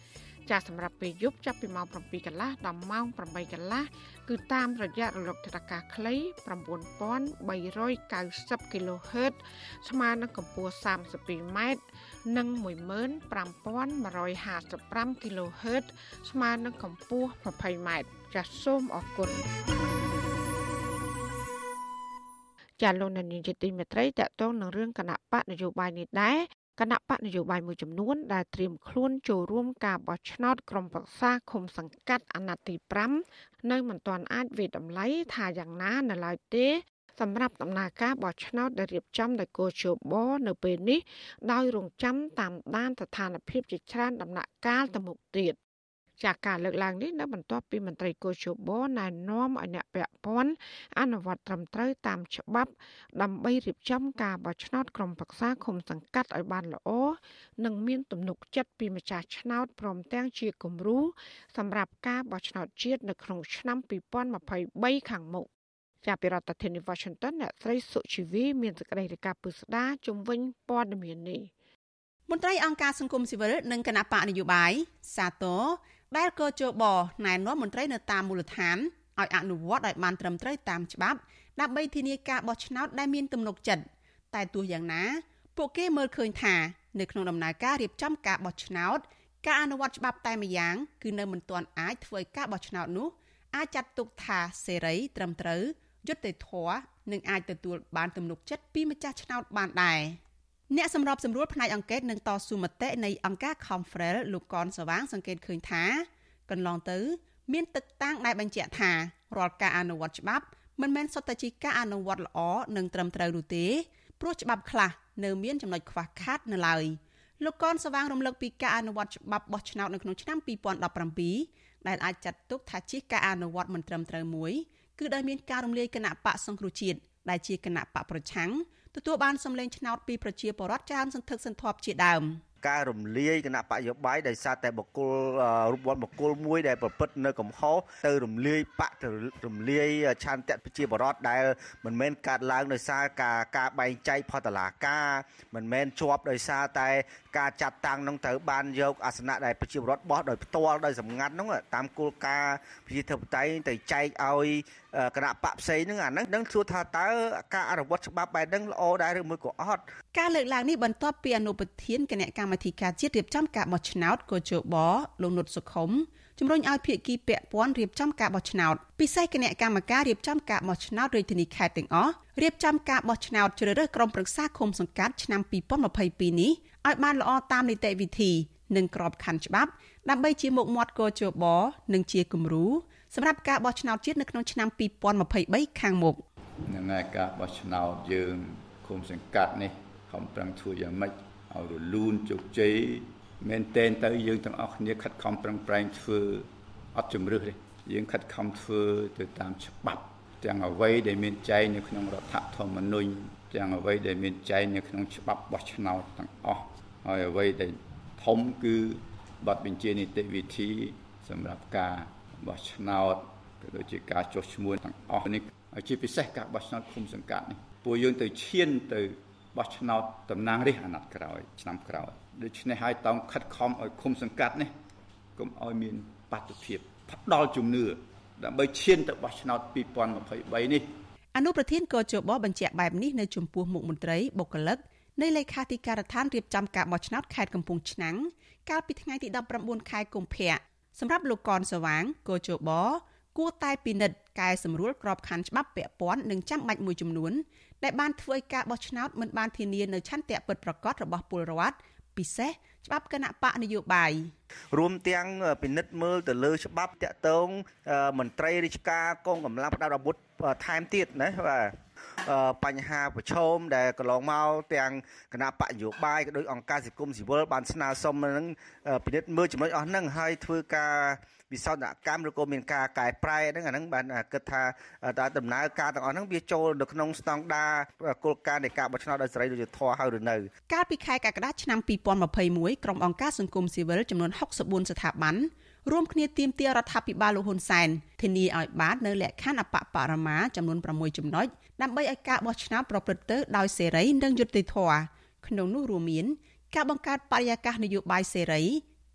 ចាសសម្រាប់ពេលយប់ចាប់ពីម៉ោង7កន្លះដល់ម៉ោង8កន្លះគឺតាមរយៈរលកថេដាកាខ្លី9390 kHz ស្មើនឹងកម្ពស់ 32m និង15155 kHz ស្មើនឹងកម្ពស់ 20m ចាសសូមអរគុណចាលោកនានីជាទីមេត្រីតកតងនឹងរឿងគណៈបកនយោបាយនេះដែរ គណៈបកនយោបាយមួយចំនួនដែលត្រៀមខ្លួនចូលរួមការបោះឆ្នោតក្រុមប្រឹក្សាឃុំសង្កាត់អាណត្តិទី5នៅមិនទាន់អាចវិតម្លៃថាយ៉ាងណានៅឡើយទេសម្រាប់ដំណើរការបោះឆ្នោតដែលរៀបចំដោយកោជបនៅពេលនេះដោយរងចាំតាមដានស្ថានភាពជាច្រើនដំណាក់កាលទៅមុខទៀត ចាការលើកឡើងនេះនៅបន្ទាប់ពីមន្ត្រីកោជបណែនាំឲ្យអ្នកពាក់ព័ន្ធអនុវត្តត្រឹមត្រូវតាមច្បាប់ ដើម្បីរៀបចំការបោះឆ្នោតក្រុមប្រឹក្សាឃុំសង្កាត់ឲ្យបានល្អនិងមានទំនុកចិត្តពីម្ចាស់ឆ្នោតព្រមទាំងជាគំរូសម្រាប់ការបោះឆ្នោតជាតិនៅក្នុងឆ្នាំ2023ខាងមុខចាប់ពីរដ្ឋធានី Washington អ្នកស្រីសុជីវីមានសេចក្តីរាយការណ៍ពុស្ដាជំវិញព័ត៌មាននេះមន្ត្រីអង្គការសង្គមស៊ីវិលនិងគណៈបកនយោបាយសាទរ ដែលកោជបណែនាំមន្ត្រីនៅតាមមូលដ្ឋានឲ្យអនុវត្តឲ្យបានត្រឹមត្រូវតាមច្បាប់ដើម្បីធានាការបោះឆ្នោតដែលមានទំនុកចិត្តតែទោះយ៉ាងណា ពួកគេមើលឃើញថានៅក្នុងដំណើរការរៀបចំការបោះឆ្នោតការអនុវត្តច្បាប់តែម្យ៉ាងគឺនៅមិនទាន់អាចធ្វើឲ្យការបោះឆ្នោតនោះអាចចាត់ទុកថាសេរីត្រឹមត្រូវយុត្តិធម៌និងអាចទទួលបានទំនុកចិត្តពីម្ចាស់ឆ្នោតបានដែរ អ្នកសម្របសម្រួលផ្នែកអង្កេតនិងតស៊ូមតិនៃអង្គការ Confrel លោកកនសវាង សង្កេតឃើញថាកន្លងទៅ មានទឹកតាំងដែលបញ្ជាក់ថារាល់ការអនុវត្តច្បាប់មិនមែនសុទ្ធតែជាការអនុវត្តល្អនិងត្រឹមត្រូវនោះទេព្រោះច្បាប់ខ្លះនៅមានចំណុចខ្វះខាតនៅឡើយលោកកនសវាងរំលឹកពីការអនុវត្តច្បាប់បោះឆ្នោតនៅក្នុងឆ្នាំ2017ដែលអាចចាត់ទុកថាជាការអនុវត្តមិនត្រឹមត្រូវមួយគឺដោយមានការរំលាយគណៈបកសង្គ្រោះជាតិដែលជាគណៈបកប្រឆាំង ទទួលបានសម្លេងឆ្នោតពីប្រជាពលរដ្ឋច្រើនសន្ធឹកសន្ធាប់ជាដើម។ការរំលាយគណៈបកយោបាយដោយសារតែបុគ្គលរូបវត្តបុគ្គលមួយដែលប្រព្រឹត្តនៅកំហុសទៅរំលាយបកទៅរំលាយឆន្ទៈប្រជាបរតដែលមិនមែនកាត់ឡើងដោយសារការការបែងចែកផតលាការមិនមែនជាប់ដោយសារតែការចាត់តាំងនឹងត្រូវបានយកអាសនៈដែលប្រជាបរតបោះដោយផ្ទាល់ដោយសម្ងាត់នោះតាមគោលការណ៍ប្រជាធិបតេយ្យទៅចែកឲ្យ គណៈបកផ្សេងហ្នឹងអាហ្នឹងនឹងសួរថាតើការអនុវត្តច្បាប់បែបហ្នឹងល្អដែរឬមួយក៏អត់ការលើកឡើងនេះបន្ទាប់ពីអនុប្រធានគណៈកម្មាធិការជាតិរៀបចំការបោះឆ្នោតកោជបលោកនុតសុខុមជំរុញឲ្យភាគីពាក់ព័ន្ធរៀបចំការបោះឆ្នោតពិសេសគណៈកម្មការរៀបចំការបោះឆ្នោតរាជធានីខេត្តទាំងអស់រៀបចំការបោះឆ្នោតជ្រើសរើសក្រុមប្រឹក្សាឃុំសង្កាត់ឆ្នាំ2022នេះឲ្យបានល្អតាមនីតិវិធីនិងក្របខ័ណ្ឌច្បាប់ដើម្បីជាមុខមាត់កោជបនិងជាគំរូ សម្រាប់ការបោះឆ្នោតជាតិនៅក្នុងឆ្នាំ2023ខាងមុខនឹងឯការបោះឆ្នោតយើងឃុំសង្កាត់នេះខំប្រឹងធ្វើយ៉ាងម៉េចឲ្យរលូនជោគជ័យមែនតែនទៅយើងទាំងអស់គ្នាខិតខំប្រឹងប្រែងធ្វើអត់ជំរឹះទេយើងខិតខំធ្វើទៅតាមច្បាប់ទាំងអ្វីដែលមានចែងនៅក្នុងរដ្ឋធម្មនុញ្ញទាំងអ្វីដែលមានចែងនៅក្នុងច្បាប់បោះឆ្នោតទាំងអស់ហើយអ្វីដែលធំគឺបទបញ្ជានីតិវិធីសម្រាប់ការ បោះឆ្នោតក៏ដូចជាការចុះឈ្មោះទាំងអស់នេះជាពិសេសការបោះឆ្នោតឃុំសង្កាត់នេះពួកយើងទៅឈានទៅបោះឆ្នោតតំណាងរាស្ត្រអាណត្តិក្រោយឆ្នាំក្រោយដូច្នេះហើយតោងខិតខំឲ្យឃុំសង្កាត់នេះកុំឲ្យមានបាតុភិបផ្ដល់ជំនឿដើម្បីឈានទៅបោះឆ្នោត2023នេះអនុប្រធានកោជបបញ្ជាក់បែបនេះនៅចំពោះមុខមន្ត្រីបុគ្គលិកនៃលេខាធិការដ្ឋានរៀបចំការបោះឆ្នោតខេត្តកំពង់ឆ្នាំងកាលពីថ្ងៃទី19ខែកុម្ភៈ សម្រាប់លោកកនសវាងកោជបគួរតែពិនិត្យកែសម្រួលក្របខ័ណ្ឌច្បាប់ពាក់ព័ន្ធនិងចាំបាច់មួយចំនួនដែលបានធ្វើឲ្យការបោះឆ្នោតមិនបានធានានៅឆន្ទៈពិតប្រាកដរបស់ពលរដ្ឋពិសេសច្បាប់គណៈបកនយោបាយរួមទាំងពិនិត្យមើលទៅលើច្បាប់តាក់ទងមន្ត្រីរាជការកងកម្លាំងផ្ដាល់អាវុធថែមទៀតណាបាទ បញ្ហាប្រឈមដែលកន្លងមកទាំងគណៈបកនយោបាយក៏ដូចអង្គការសង្គមស៊ីវិលបានស្នើសុំនឹងពិនិត្យមើលចំណុចអស់ហ្នឹងហើយធ្វើការវិសោធនកម្មឬក៏មានការកែប្រែហ្នឹងអាហ្នឹងបានគិតថាតើដំណើរការទាំងអស់ហ្នឹងវាចូលនៅក្នុងស្តង់ដារគោលការណ៍នៃការបោះឆ្នោតដោយសេរីយុត្តិធម៌ហើយឬនៅកាលពីខែកក្កដាឆ្នាំ2021ក្រុមអង្គការសង្គមស៊ីវិលចំនួន64ស្ថាប័ន រួមគ្នាទាមទាររដ្ឋាភិបាលលោកហ៊ុនសែនធានាឲ្យបាននៅលក្ខខណ្ឌអបបរមាចំនួន6ចំណុចដើម្បីឲ្យការបោះឆ្នោតប្រព្រឹត្តទៅដោយសេរីនិងយុត្តិធម៌ក្នុងនោះរួមមាន ការបង្កើតបរិយាកាសនយោបាយសេរី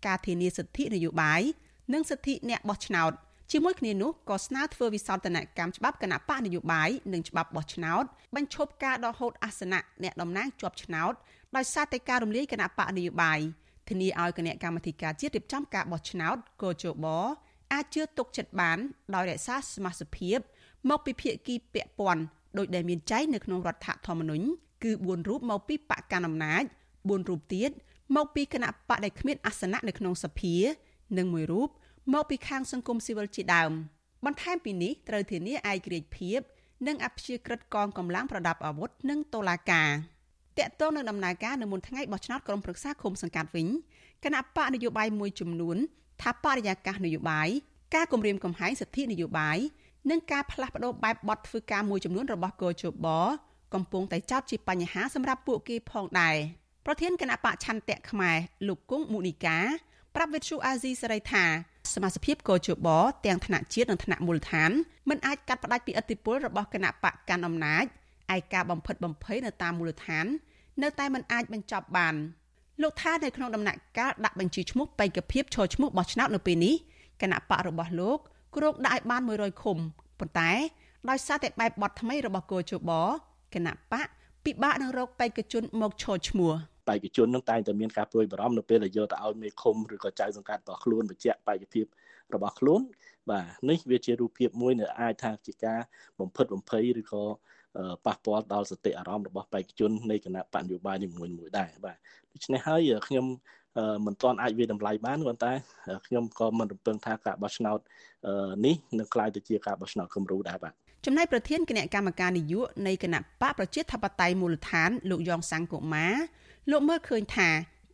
ការធានាសិទ្ធិនយោបាយនិងសិទ្ធិអ្នកបោះឆ្នោតជាមួយគ្នានោះក៏ស្នើធ្វើវិសោធនកម្មច្បាប់គណៈបកនយោបាយនិងច្បាប់បោះឆ្នោតបញ្ឈប់ការដកហូតអាសនៈអ្នកតំណាងជាប់ឆ្នោតដោយសារតែការរំលាយគណៈបកនយោបាយ ធានាឲ្យគណៈកម្មាធិការជាតិរៀបចំការបោះឆ្នោតកោជបអាចជឿទុកចិត្តបាន ដោយរក្សាសមាជិកភាព មកពីភាគីពាក់ព័ន្ធដោយដែលមានចែងនៅក្នុងរដ្ឋធម្មនុញ្ញគឺ4រូបមកពីបកកណ្ដាលអំណាច4រូបទៀតមកពីគណៈបកដែលគ្មានអាសនៈនៅក្នុងសភា និងមួយរូបមកពីខាងសង្គមស៊ីវិលជាដើម បន្ថែមពីនេះត្រូវធានាឯករាជ្យភាព និងអព្យាក្រឹតកងកម្លាំងប្រដាប់អាវុធនិងតុលាការ តកតងនឹងដំណើរការនៅមុនថ្ងៃបោះឆ្នោតក្រុមប្រឹក្សាឃុំសង្កាត់វិញគណៈបកនយោបាយមួយចំនួន ថាបរិយាកាសនយោបាយការគម្រាមកំហែងសិទ្ធិនយោបាយនិងការផ្លាស់ប្តូរបែបបទធ្វើការមួយចំនួនរបស់កោជបកំពុងតែចោទជាបញ្ហាសម្រាប់ពួកគេផងដែរប្រធានគណៈបកឆន្ទៈខ្មែរលោកគង់មុនីកាប្រាប់វិទ្យុអាស៊ីសេរីថាសមាជិកកោជបទាំងថ្នាក់ជាតិនិងថ្នាក់មូលដ្ឋានមិនអាចកាត់ផ្តាច់ពីឥទ្ធិពលរបស់គណៈបកកាន់អំណាចឯការបំផិតបំភ័យនៅតាមមូលដ្ឋាន នៅតែមិនអាចបញ្ចប់បានលោកថានៅក្នុងដំណាក់កាលដាក់បញ្ជីឈ្មោះបេក្ខភាពឈរឈ្មោះបោះឆ្នោតនៅពេលនេះគណៈបករបស់លោកគ្រោងដាក់ឲ្យបាន100ឃុំប៉ុន្តែដោយសារតែបែបបទថ្មីរបស់គោជបគណៈបកពិបាកនឹងរកបេក្ខជនមកឈរឈ្មោះបេក្ខជននឹងតែងតែមានការព្រួយបារម្ភនៅពេលដែលយកទៅឲ្យមេឃុំឬក៏ចៅសង្កាត់របស់ខ្លួនបញ្ជាក់បេក្ខភាពរបស់ខ្លួនបាទនេះវាជារូបភាពមួយដែលអាចថាជាការបំផិតបំភ័យឬក៏ ប៉ះពាល់ដល់សតិអារម្មណ៍របស់បេក្ខជននៃគណៈបញ្ញោបាយនីមួយៗដែរបាទដូច្នេះហើយខ្ញុំមិនទាន់អាចវាតម្លៃបានប៉ុន្តែខ្ញុំក៏មិនរំពឹងថាការបោះឆ្នោតនេះនឹងក្លាយទៅជាការបោះឆ្នោតគំរូដែរបាទចំណែកប្រធានគណៈកម្មការនយោបាយនៃគណៈបកប្រជាធិបតេយ្យមូលដ្ឋាន លោកយ៉ងសង្គមាលោកមើលឃើញថា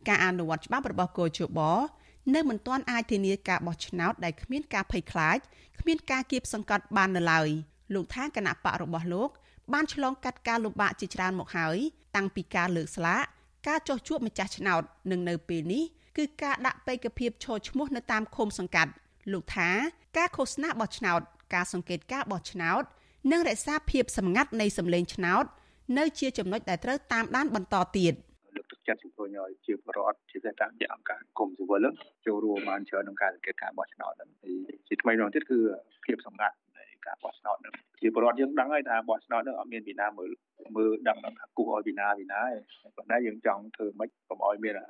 ការអនុវត្តច្បាប់របស់កោជបនៅមិនទាន់អាចធានាការបោះឆ្នោតដែលគ្មានការភ័យខ្លាចគ្មានការគៀបសង្កត់បាននៅឡើយលោកថាគណៈបករបស់លោក បានឆ្លងកាត់ការលំបាកជាច្រើនមកហើយតាំងពីការលើកស្លាកការចោះជួបម្ចាស់ឆ្នោតនិងនៅពេលនេះគឺការដាក់បេក្ខភាពឈរឈ្មោះនៅតាមឃុំសង្កាត់លោកថាការឃោសនាបោះឆ្នោត ការសង្កេតការបោះឆ្នោត និងរក្សាភាពសម្ងាត់នៃសម្លេងឆ្នោត នៅជាចំណុចដែលត្រូវតាមដានបន្តទៀតលើកទឹកចិត្តជំរុញឲ្យជាបរដ្ឋជាសេតាមជាអង្គការគុំស៊ីវិលចូលរួមបានច្រើនក្នុងការសង្កេតការបោះឆ្នោតហ្នឹងជាថ្មីម្ដងទៀតគឺភាពសម្ងាត់នៃ ការបោះឆ្នោតហ្នឹងជាបរដ្ឋយើងដឹងហើយថាបោះឆ្នោតហ្នឹងអត់មានពីណាមើលមើលដឹងថាគូឲ្យពីណាពីណាទេប៉ុន្តែយើងចង់ធ្វើម៉េចកុំឲ្យមានរ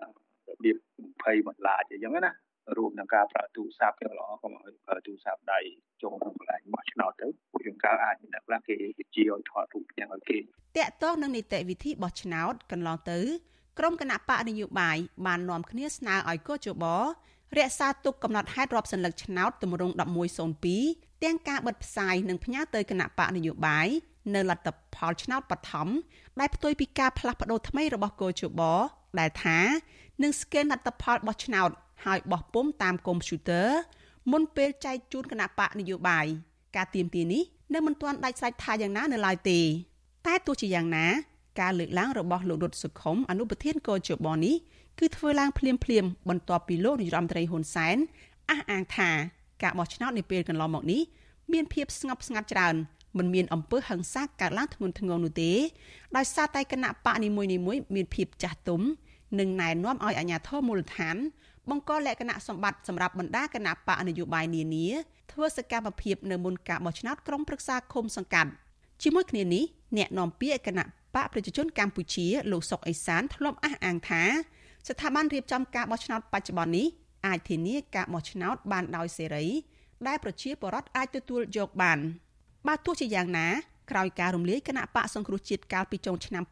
បៀប20បន្លាចអញ្ចឹងណារួមនឹងការប្រើទូរស័ព្ទល្អកុំឲ្យប្រើទូរស័ព្ទដៃចូលក្នុងកន្លែងបោះឆ្នោតទៅពួកយើងកើអាចមានអ្នកខ្លះគេជាឲ្យថតរូបយ៉ាងឲ្យគេតកតងនឹងនីតិវិធីបោះឆ្នោតកន្លងទៅក្រុមគណៈបកនយោបាយបាននាំគ្នាស្នើឲ្យកោជបរក្សាទុកកំណត់ហេតុរាប់សន្លឹកឆ្នោតទម្រង់1102 ទាំងការបិទផ្សាយនិងផ្ញើទៅគណៈបកនយោបាយនៅលទ្ធផលឆ្នោតបឋមដែលផ្ទុយពីការផ្លាស់ប្ដូរថ្មីរបស់កោជបដែលថានឹងស្កេនលទ្ធផលបោះឆ្នោតហើយបោះពុំតាមកុំព្យូទ័រមុនពេលចែកជូនគណៈបកនយោបាយការទៀមទានេះនៅមិនទាន់ដាច់ស្រេចថាយ៉ាងណានៅឡើយទេ តែទោះជាយ៉ាងណាការលើកឡើងរបស់លោករុតសុខុមអនុប្រធានកោជបនេះគឺធ្វើឡើងភ្លាមភ្លាមបន្ទាប់ពីលោកនាយរដ្ឋមន្ត្រីហ៊ុនសែនអះអាងថា ការបោះឆ្នោតនាពេលកន្លងមកនេះមានភាពស្ងប់ស្ងាត់ច្រើនមិនមានអំពើហិង្សាកើតឡើងធ្ងន់ធ្ងរនោះទេដោយសារតែគណៈបកនីមួយៗមានភាពចាស់ទុំនិងណែនាំឲ្យអាជ្ញាធរមូលដ្ឋានបង្កលក្ខណៈសម្បត្តិសម្រាប់បណ្ដាគណៈបកនយោបាយនានាធ្វើសកម្មភាពនៅមុនការបោះឆ្នោតក្រុមប្រឹក្សាឃុំសង្កាត់ជាមួយគ្នានេះអ្នកនាំពាក្យគណៈបកប្រជាជនកម្ពុជាលោកសុកអេសានធ្លាប់អះអាងថាស្ថាប័នរៀបចំការបោះឆ្នោតបច្ចុប្បន្ននេះ អាចធានាការបោះឆ្នោតបានដោយសេរី ដែលប្រជាពលរដ្ឋអាចទទួលយកបានបើទោះជាយ៉ាងណាក្រោយការរំលាយគណៈបកសង្គ្រោះជាតិកាលពីចុងឆ្នាំ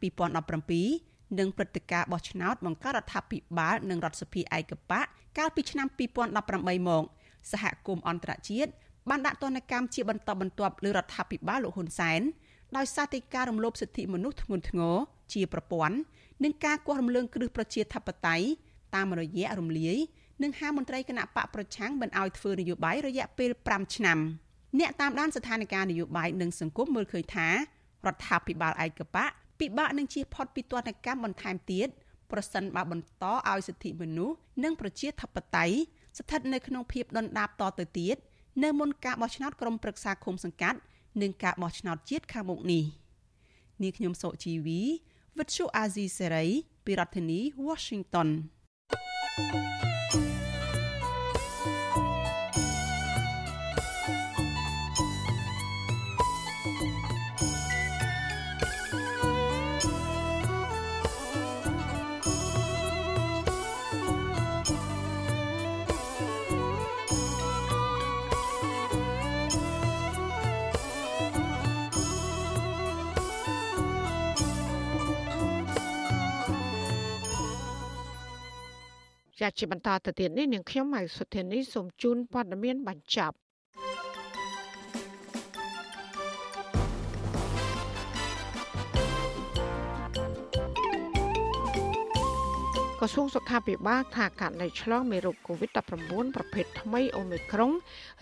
2017និងព្រឹត្តិការណ៍បោះឆ្នោតបង្កើតរដ្ឋាភិបាលនិងរដ្ឋសភាឯកបកកាលពីឆ្នាំ2018មកសហគមន៍អន្តរជាតិបានដាក់ទណ្ឌកម្មជាបន្តបន្ទាប់លើរដ្ឋាភិបាលលោកហ៊ុនសែនដោយសារតែការរំលោភសិទ្ធិមនុស្សធ្ងន់ធ្ងរជាប្រព័ន្ធនិងការគាស់រំលើងគ្រឹះប្រជាធិបតេយ្យតាមរយៈរំលាយ និងហាមន្ត្រីគណៈបកប្រឆាំងមិនឲ្យធ្វើនយោបាយរយៈពេល5ឆ្នាំអ្នកតាមដានស្ថានភាពនយោបាយនិងសង្គមមើលឃើញថារដ្ឋាភិបាលឯកបកពិបាកនឹងជៀសផុតពីទណ្ឌកម្មបន្ថែមទៀតប្រសិនបើបន្តឲ្យសិទ្ធិមនុស្សនិងប្រជាធិបតេយ្យស្ថិតនៅក្នុងភាពដុនដាបតទៅទៀតនៅមុនការបោះឆ្នោតក្រុមប្រឹក្សាឃុំសង្កាត់និងការបោះឆ្នោតជាតិខាងមុខនេះនាងខ្ញុំសុជីវីវិទ្យុអាស៊ីសេរីពីរដ្ឋធានី Washington thank you you ចាជាបន្តទៅទៀតនេះនាងខ្ញុំម៉ៅសុធានីសូមជូនព័ត៌មានបញ្ចប់ក្រសួងសុខាភិបាលថាករណីឆ្លងមេរោគ COVID-19 ប្រភេទថ្មីអូមីក្រុង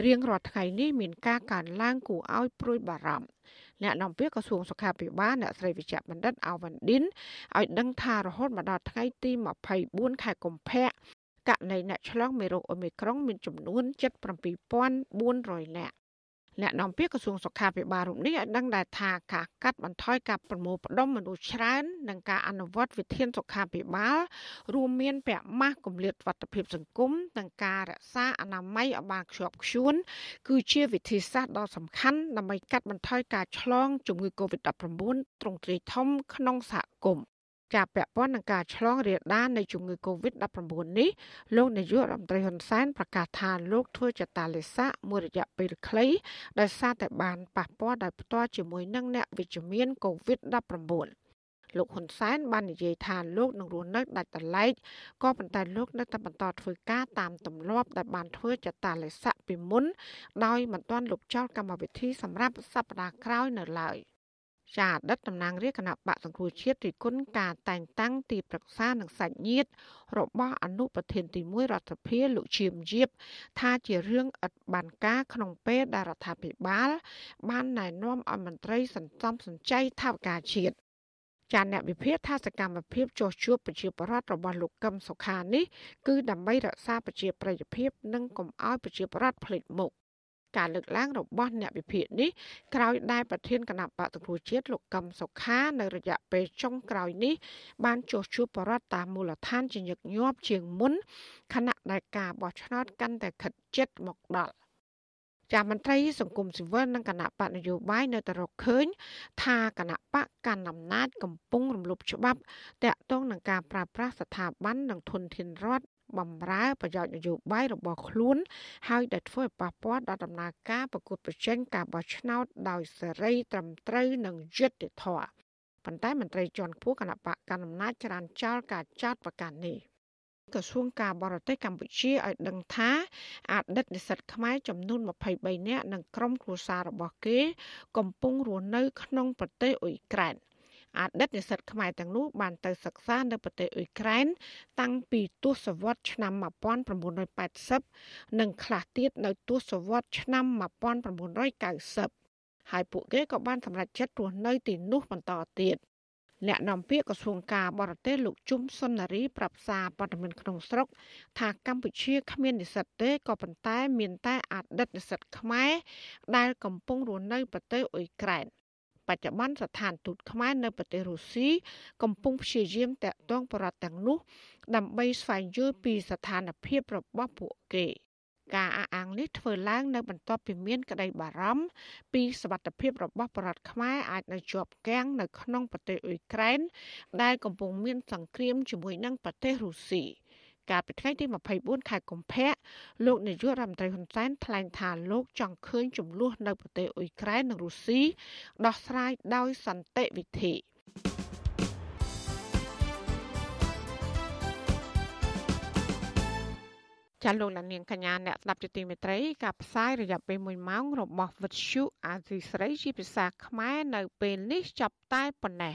រៀងរាល់ថ្ងៃនេះមានការកើនឡើងគួរឲ្យព្រួយបារម្ភ អ្នកនាំពាក្យក្រសួងសុខាភិបាលអ្នកស្រីវិជ្ជបណ្ឌិតអាវ៉ាន់ឌិនឲ្យដឹងថារហូតមកដល់ថ្ងៃទី24ខែកុម្ភៈករណីអ្នកឆ្លងមេរោគអូមីក្រុងមានចំនួន77400នាក់ អ្នកនាំពាក្យក្រសួងសុខាភិបាលរូបនេះឲ្យដឹងដែរថាការកាត់បន្ថយការប្រមូលផ្ដុំមនុស្សច្រើននិងការអនុវត្តវិធានសុខាភិបាលរួមមានពាក់ម៉ាស់គម្លាតវត្តភាពសង្គមនិងការរក្សាអនាម័យឲ្យបានខ្ជាប់ខ្ជួនគឺជាវិធីសាស្ត្រដ៏សំខាន់ដើម្បីកាត់បន្ថយការឆ្លងជំងឺ Covid-19 ទ្រង់ទ្រាយធំក្នុងសហគមន៍ ចាពាក់ព័ន្ធនឹងការឆ្លងរាលដាលនៃជំងឺ Covid-19 នេះលោកនាយករដ្ឋមន្ត្រីហ៊ុនសែនប្រកាសថាលោកធ្វើចតាឡេសាមួយរយៈពេលខ្លីដោយសារតែបានប៉ះពាល់ដោយផ្ទាល់ជាមួយនឹងអ្នកវិជ្ជមាន Covid-19 លោកហ៊ុនសែនបាននិយាយថាលោកនឹងរស់នៅដាច់ដライក៏ប៉ុន្តែលោកនៅតែបន្តធ្វើការតាមទម្លាប់ដែលបានធ្វើចតាឡេស័កពីមុនដោយមិនទាន់លុបចោលកម្មវិធីសម្រាប់សប្តាហ៍ក្រោយនៅឡើយ។ ចាអតីតតំណាងរាជគណៈបកសង្គ្រោះជាតិរិគុណការតែងតាំងទីប្រឹក្សានិងសាច់ញាតិរបស់អនុប្រធានទី1រដ្ឋាភិបាលលោកឈៀមយៀបថាជារឿងឥតបានការក្នុងពេលដែលរដ្ឋាភិបាល បានណែនាំឲ្យមន្ត្រីសន្សំសំចៃថវិកាជាតិចាអ្នកវិភាគថាសកម្មភាពចោះជួបប្រជាពលរដ្ឋរបស់លោកកឹមសុខានេះគឺដើម្បីរក្សាប្រជាប្រិយភាព និងកុំឲ្យប្រជាពលរដ្ឋភ្លេចមុខ ការលើកឡើងរបស់អ្នកវិភាគនេះក្រោយដែលប្រធានគណៈបកសង្គ្រោះជាតិលោកកឹមសុខានៅរយៈពេលចុងក្រោយនេះបានចុះជួបបរដ្ឋតាមមូលដ្ឋានជាញឹកញាប់ជាងមុនខណៈដែលការបោះឆ្នោតកាន់តែខិតជិតមកដល់ចាមន្ត្រីសង្គមស៊ីវិលនិងគណៈបកនយោបាយនៅតែរកឃើញ ថាគណៈបកកាន់អំណាចកំពុងរំលោភច្បាប់តាក់ទងនឹងការប្រើប្រាស់ស្ថាប័ននិងធនធានរដ្ឋ បំរើប្រយោជន៍នយោបាយរបស់ខ្លួន ហើយដែលធ្វើឲ្យប៉ះពាល់ដល់ដំណើរការប្រកួតប្រជែងការបោះឆ្នោតដោយសេរីត្រឹមត្រូវនិងយុត្តិធម៌ប៉ុន្តែមន្ត្រីជាន់ខ្ពស់គណៈបកកណ្ដាលអំណាចច្រានចោលការចោទប្រកាន់នេះក្រសួងការបរទេសកម្ពុជាឲ្យដឹងថាអតីតនិស្សិតខ្មែរចំនួន23នាក់និងក្រុមគ្រួសាររបស់គេ កំពុងរស់នៅក្នុងប្រទេសអ៊ុយក្រែន អតីតនិស្សិតខ្មែរទាំងនោះបានទៅសិក្សានៅប្រទេសអ៊ុយក្រែន តាំងពីទសវត្សរ៍ឆ្នាំ1980និងខ្លះទៀតនៅទសវត្សរ៍ឆ្នាំ1990ហើយពួកគេក៏បានសម្រេចចិត្តរស់នៅទីនោះបន្តទៀតអ្នកនាំពាក្យក្រសួងការបរទេសលោកជុំសុននារីប្រាប់សារព័ត៌មានក្នុងស្រុក ថាកម្ពុជាគ្មាននិស្សិតទេក៏ប៉ុន្តែមានតែអតីតនិស្សិតខ្មែរដែលកំពុងរស់នៅប្រទេសអ៊ុយក្រែន បច្ចុប្បន្នស្ថានទូតខ្មែរនៅប្រទេសរុស្ស៊ីកំពុងព្យាយាមតាក់ទងបរិបទទាំងនោះ ដើម្បីស្វែងយល់ពីស្ថានភាពរបស់ពួកគេការអះអាងនេះធ្វើឡើងនៅបន្ទាប់ពីមានក្តីបារម្ភពីសវត្ថិភាពរបស់បរតខ្មែរអាចនៅជាប់គាំងនៅក្នុងប្រទេសអ៊ុយក្រែនដែលកំពុងមានសង្គ្រាមជាមួយនឹងប្រទេសរុស្ស៊ី។ កាលពីថ្ងៃទី24ខែកុម្ភៈលោកនាយករដ្ឋមន្ត្រីហ៊ុនសែនថ្លែងថាលោកចង់ឃើញចំនួននៅប្រទេសអ៊ុយក្រែននិងរុស្ស៊ីដោះស្រាយដោយសន្តិវិធីចាលោកលានកញ្ញាអ្នកស្ដាប់ជាទីមេត្រីការផ្សាយរយៈពេល1ម៉ោងរបស់វិទ្យុអាស៊ីស្រីជាភាសាខ្មែរនៅពេលនេះចាប់តែប៉ុណ្ណេះ